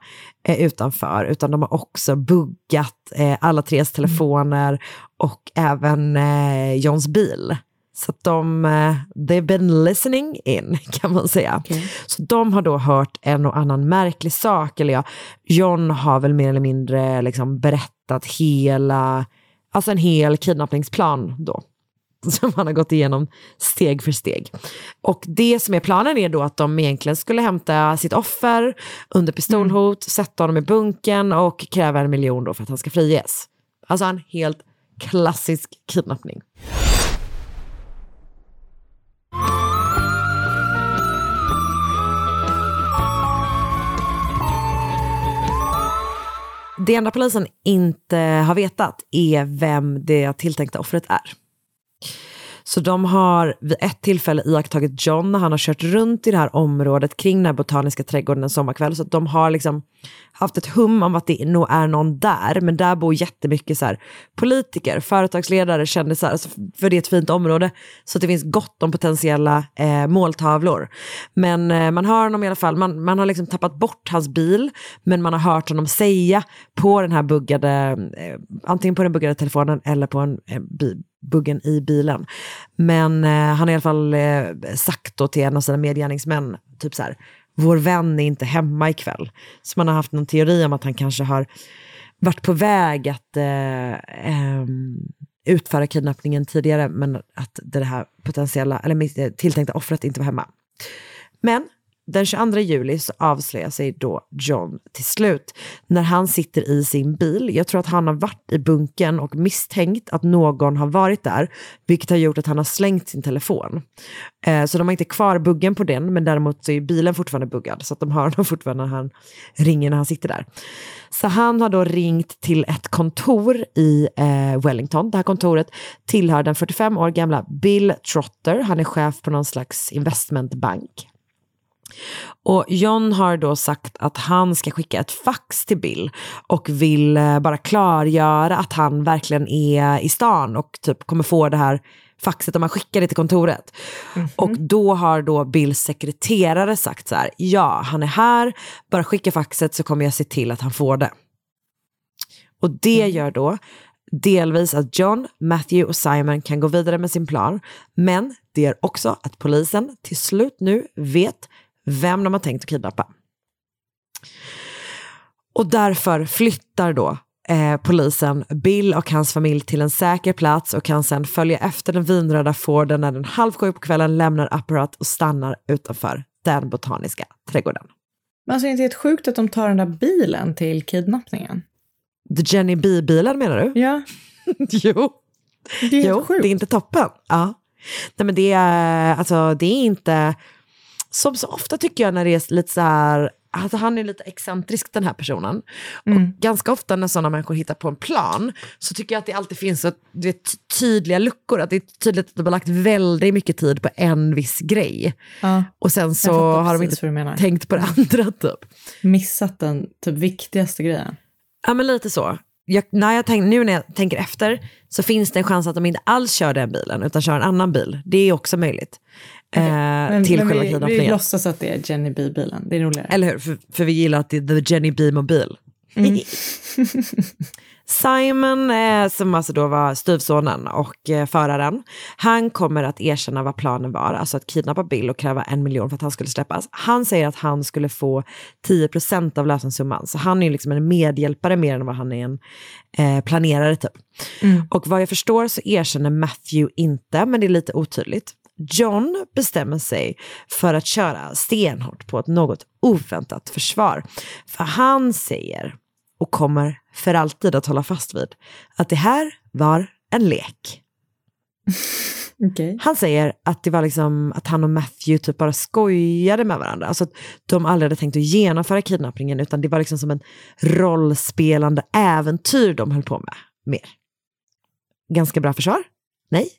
eh, utanför, utan de har också buggat eh, alla tres telefoner och även eh, Johns bil. Så att de, eh, they've been listening in [laughs] kan man säga. Så de har då hört en och annan märklig sak, eller ja, John har väl mer eller mindre liksom berättat hela, alltså en hel kidnappningsplan då. [laughs] Som han har gått igenom steg för steg. Och det som är planen är då att de egentligen skulle hämta sitt offer under pistolhot, sätta honom i bunken och kräva en miljon då för att han ska friges. Alltså en helt klassisk kidnappning. Det enda polisen inte har vetat är vem det tilltänkta offret är. Så de har vid ett tillfälle iakttagit John när han har kört runt i det här området kring den här botaniska trädgården en sommarkväll. Så att de har liksom haft ett hum om att det nog är någon där. Men där bor jättemycket så här, politiker, företagsledare, kändisar. Alltså för det är ett fint område. Så att det finns gott om potentiella eh, måltavlor. Men eh, man hör honom i alla fall. Man, man har liksom tappat bort hans bil. Men man har hört honom säga på den här buggade, eh, antingen på den buggade telefonen eller på en eh, bil buggen i bilen. Men eh, han har i alla fall eh, sagt då till en av sina medgärningsmän, typ så här, vår vän är inte hemma ikväll. Så man har haft någon teori om att han kanske har varit på väg att eh, ehm, utföra kidnappningen tidigare, men att det här potentiella, eller eh, tilltänkta offret inte var hemma. Men den 22 juli så avslöjar sig då John till slut när han sitter i sin bil. Jag tror att han har varit i bunken och misstänkt att någon har varit där, vilket har gjort att han har slängt sin telefon. Eh, så de har inte kvar buggen på den, men däremot så är bilen fortfarande buggad, så att de hör honom fortfarande när han ringer när han sitter där. Så han har då ringt till ett kontor i eh, Wellington. Det här kontoret tillhör den 45 år gamla Bill Trotter. Han är chef på någon slags investmentbank. Och John har då sagt att han ska skicka ett fax till Bill och vill eh, bara klargöra att han verkligen är i stan och typ kommer få det här faxet om man skickar det till kontoret. Och då har då Bills sekreterare sagt så här, ja han är här, bara skicka faxet så kommer jag se till att han får det. Och det gör då delvis att John, Matthew och Simon kan gå vidare med sin plan. Men det gör också att polisen till slut nu vet vem de har tänkt att kidnappa. Och därför flyttar då eh, polisen Bill och hans familj till en säker plats och kan sen följa efter den vinröda Forden när den halv sju på kvällen lämnar Apparat och stannar utanför den botaniska trädgården. Men alltså är det inte helt sjukt att de tar den där bilen till kidnappningen? The Jenny B-bilen menar du? Ja. [laughs] jo. Det är helt jo, sjukt. det är inte toppen. Ja. Nej, men det är, alltså, det är inte, som så ofta tycker jag när det är lite så här, alltså han är lite excentrisk den här personen. Mm. Och ganska ofta när sådana människor hittar på en plan så tycker jag att det alltid finns så, vet, tydliga luckor. Att det är tydligt att de har lagt väldigt mycket tid på en viss grej. Ja. Och sen så har de inte tänkt på det [laughs] andra typ. Missat den typ viktigaste grejen. Ja men lite så. Jag, när jag tänk, nu när jag tänker efter så finns det en chans att de inte alls kör den bilen utan kör en annan bil. Det är också möjligt. Eh, Men, till men själva vi, vi kidnappningen. låtsas att det är Jenny B-bilen. Det är roligare. Eller hur? För, för vi gillar att det är the Jenny B-mobil. Mm. [laughs] [laughs] Simon, eh, som alltså då var styvsonen och eh, föraren, han kommer att erkänna vad planen var, alltså att kidnappa Bill och kräva en miljon för att han skulle släppas. Han säger att han skulle få 10 procent av lösensumman, så han är ju liksom en medhjälpare mer än vad han är en eh, planerare typ. Och vad jag förstår så erkänner Matthew inte, men det är lite otydligt. John bestämmer sig för att köra stenhårt på ett något oväntat försvar. För han säger, och kommer för alltid att hålla fast vid, att det här var en lek. [laughs] Okej. Han säger att det var liksom att han och Matthew typ bara skojade med varandra. Alltså att de aldrig hade tänkt att genomföra kidnappningen utan det var liksom som en rollspelande äventyr de höll på med. Mer. Ganska bra försvar? Nej?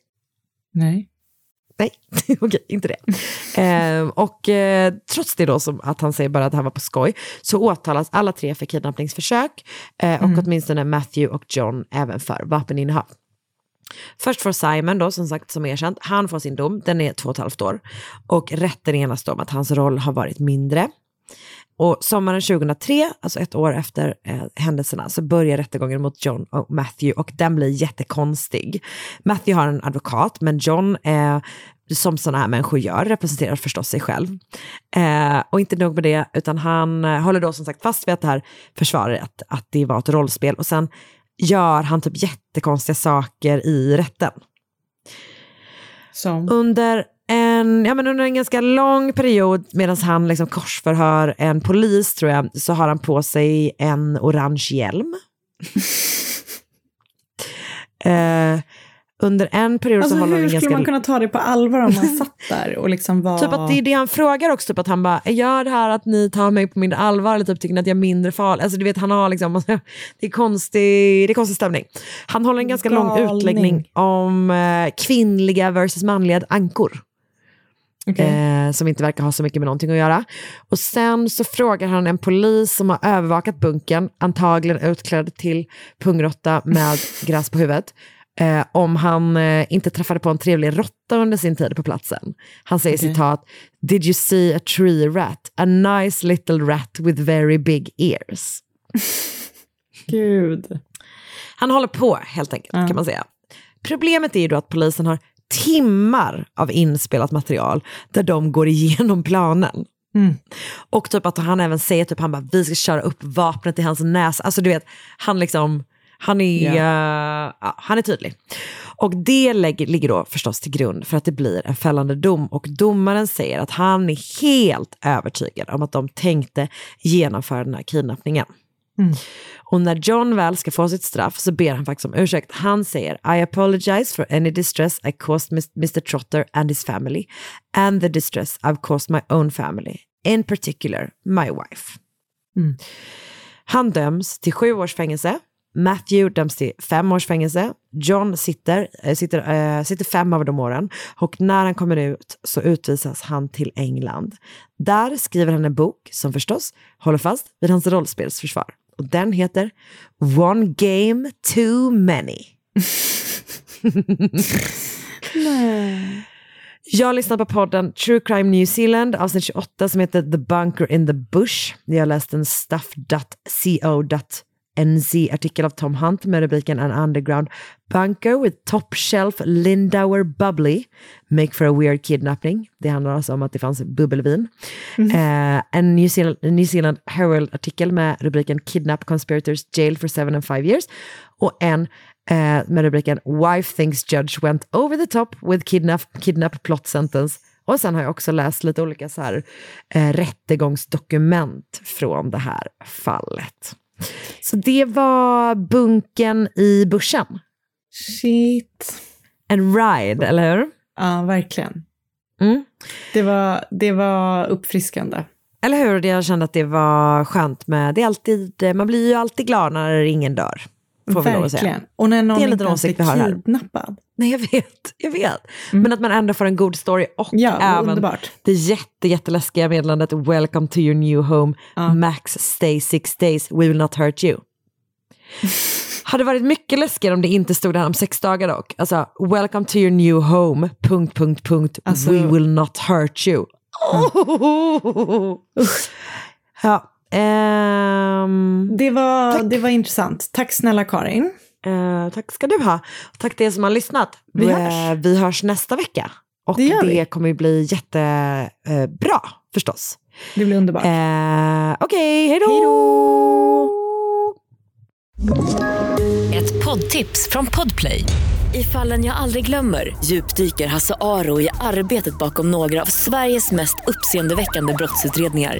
Nej. Nej, [laughs] okej, inte det. Eh, och eh, trots det då, som att han säger bara att han var på skoj, så åtalas alla tre för kidnappningsförsök eh, och åtminstone Matthew och John även för vapeninnehav. Först får Simon då, som sagt, som erkänt, han får sin dom, den är två och ett halvt år. Och rätten enas då om att hans roll har varit mindre. Och sommaren 2003, alltså ett år efter eh, händelserna, så börjar rättegången mot John och Matthew och den blir jättekonstig. Matthew har en advokat, men John, eh, som sådana här människor gör, representerar förstås sig själv. Eh, och inte nog med det, utan han eh, håller då som sagt fast vid att det här försvaret, att, att det var ett rollspel. Och sen gör han typ jättekonstiga saker i rätten. Som? Under en, ja, men under en ganska lång period medan han liksom korsförhör en polis tror jag, så har han på sig en orange hjälm. [laughs] eh, under en period Alltså så håller han hur en skulle ganska... man kunna ta det på allvar om man satt där och liksom var... Typ att det är det han frågar också, typ att han bara, gör det här att ni tar mig på mindre allvar eller typ tycker ni att jag är mindre farlig? Alltså du vet, han har liksom, [laughs] det är konstig, det är konstig stämning. Han håller en ganska lång Galning. utläggning om eh, kvinnliga versus manliga ankor. Okej. Eh, som inte verkar ha så mycket med någonting att göra. Och sen så frågar han en polis som har övervakat bunken, antagligen utklädd till pungrotta med [laughs] gräs på huvudet, eh, om han eh, inte träffade på en trevlig råtta under sin tid på platsen. Han säger Okej. citat, Did you see a tree rat? A nice little rat with very big ears. [laughs] Gud. Han håller på helt enkelt Ja. kan man säga. Problemet är ju då att polisen har timmar av inspelat material där de går igenom planen. Mm. Och typ att han även säger typ han bara vi ska köra upp vapnet i hans näsa. Alltså du vet, han liksom, han är, eh, ja, han är tydlig. Och det lägger, ligger då förstås till grund för att det blir en fällande dom. Och domaren säger att han är helt övertygad om att de tänkte genomföra den här kidnappningen. Och när John väl ska få sitt straff så ber han faktiskt om ursäkt. Han säger I apologize for any distress I caused Mr Trotter and his family and the distress I've caused my own family, in particular my wife. Han döms till sju års fängelse. Matthew döms till fem års fängelse. John sitter, äh, sitter, äh, sitter fem av de åren. Och när han kommer ut så utvisas han till England. Där skriver han en bok som förstås håller fast vid hans rollspelsförsvar. Och den heter One Game Too Many. Jag lyssnar på podden True Crime New Zealand, avsnitt 28 som heter The Bunker in the Bush. Jag har läst en NZ-artikel av Tom Hunt med rubriken An Underground Bunker with Top Shelf Lindauer Bubbly Make for a Weird Kidnapping. Det handlar alltså om att det fanns bubbelvin. Eh, en New Zealand, New Zealand Herald-artikel med rubriken Kidnap Conspirators Jail for seven and five years. Och en uh, med rubriken Wife thinks judge went over the top with kidnap, kidnap plot sentence. Och sen har jag också läst lite olika så här, eh, rättegångsdokument från det här fallet. Så det var bunken i bushen. Shit. En ride, eller hur? Ja, verkligen. Mm. Det, var, det var uppfriskande. Eller hur? Jag kände att det var skönt med, det är alltid, man blir ju alltid glad när ingen dör. Får vi lov att säga. Verkligen. Och när någon Det är en inte ens här. kidnappad. Nej jag vet, jag vet. Men att man ändå får en god story och Mm. Ja, även underbart. det jätte, jätteläskiga meddelandet Welcome to your new home, max stay six days, we will not hurt you. [laughs] Hade varit mycket läskigare om det inte stod där om sex dagar dock. Alltså, welcome to your new home, punkt, punkt, punkt, Alltså- we will not hurt you. Oh. Ja, Ehm, Det var, det var intressant. Tack snälla Karin. eh, tack ska du ha. Tack till er som har lyssnat. Vi Eh, hörs. vi hörs nästa vecka. Och Det det, vi. kommer ju bli jättebra eh, bra, förstås. Det blir underbart. Eh, Okej, hej då! Ett poddtips från Podplay. I fallen jag aldrig glömmer djupdyker Hasse Aro i arbetet bakom några av Sveriges mest uppseendeväckande brottsutredningar.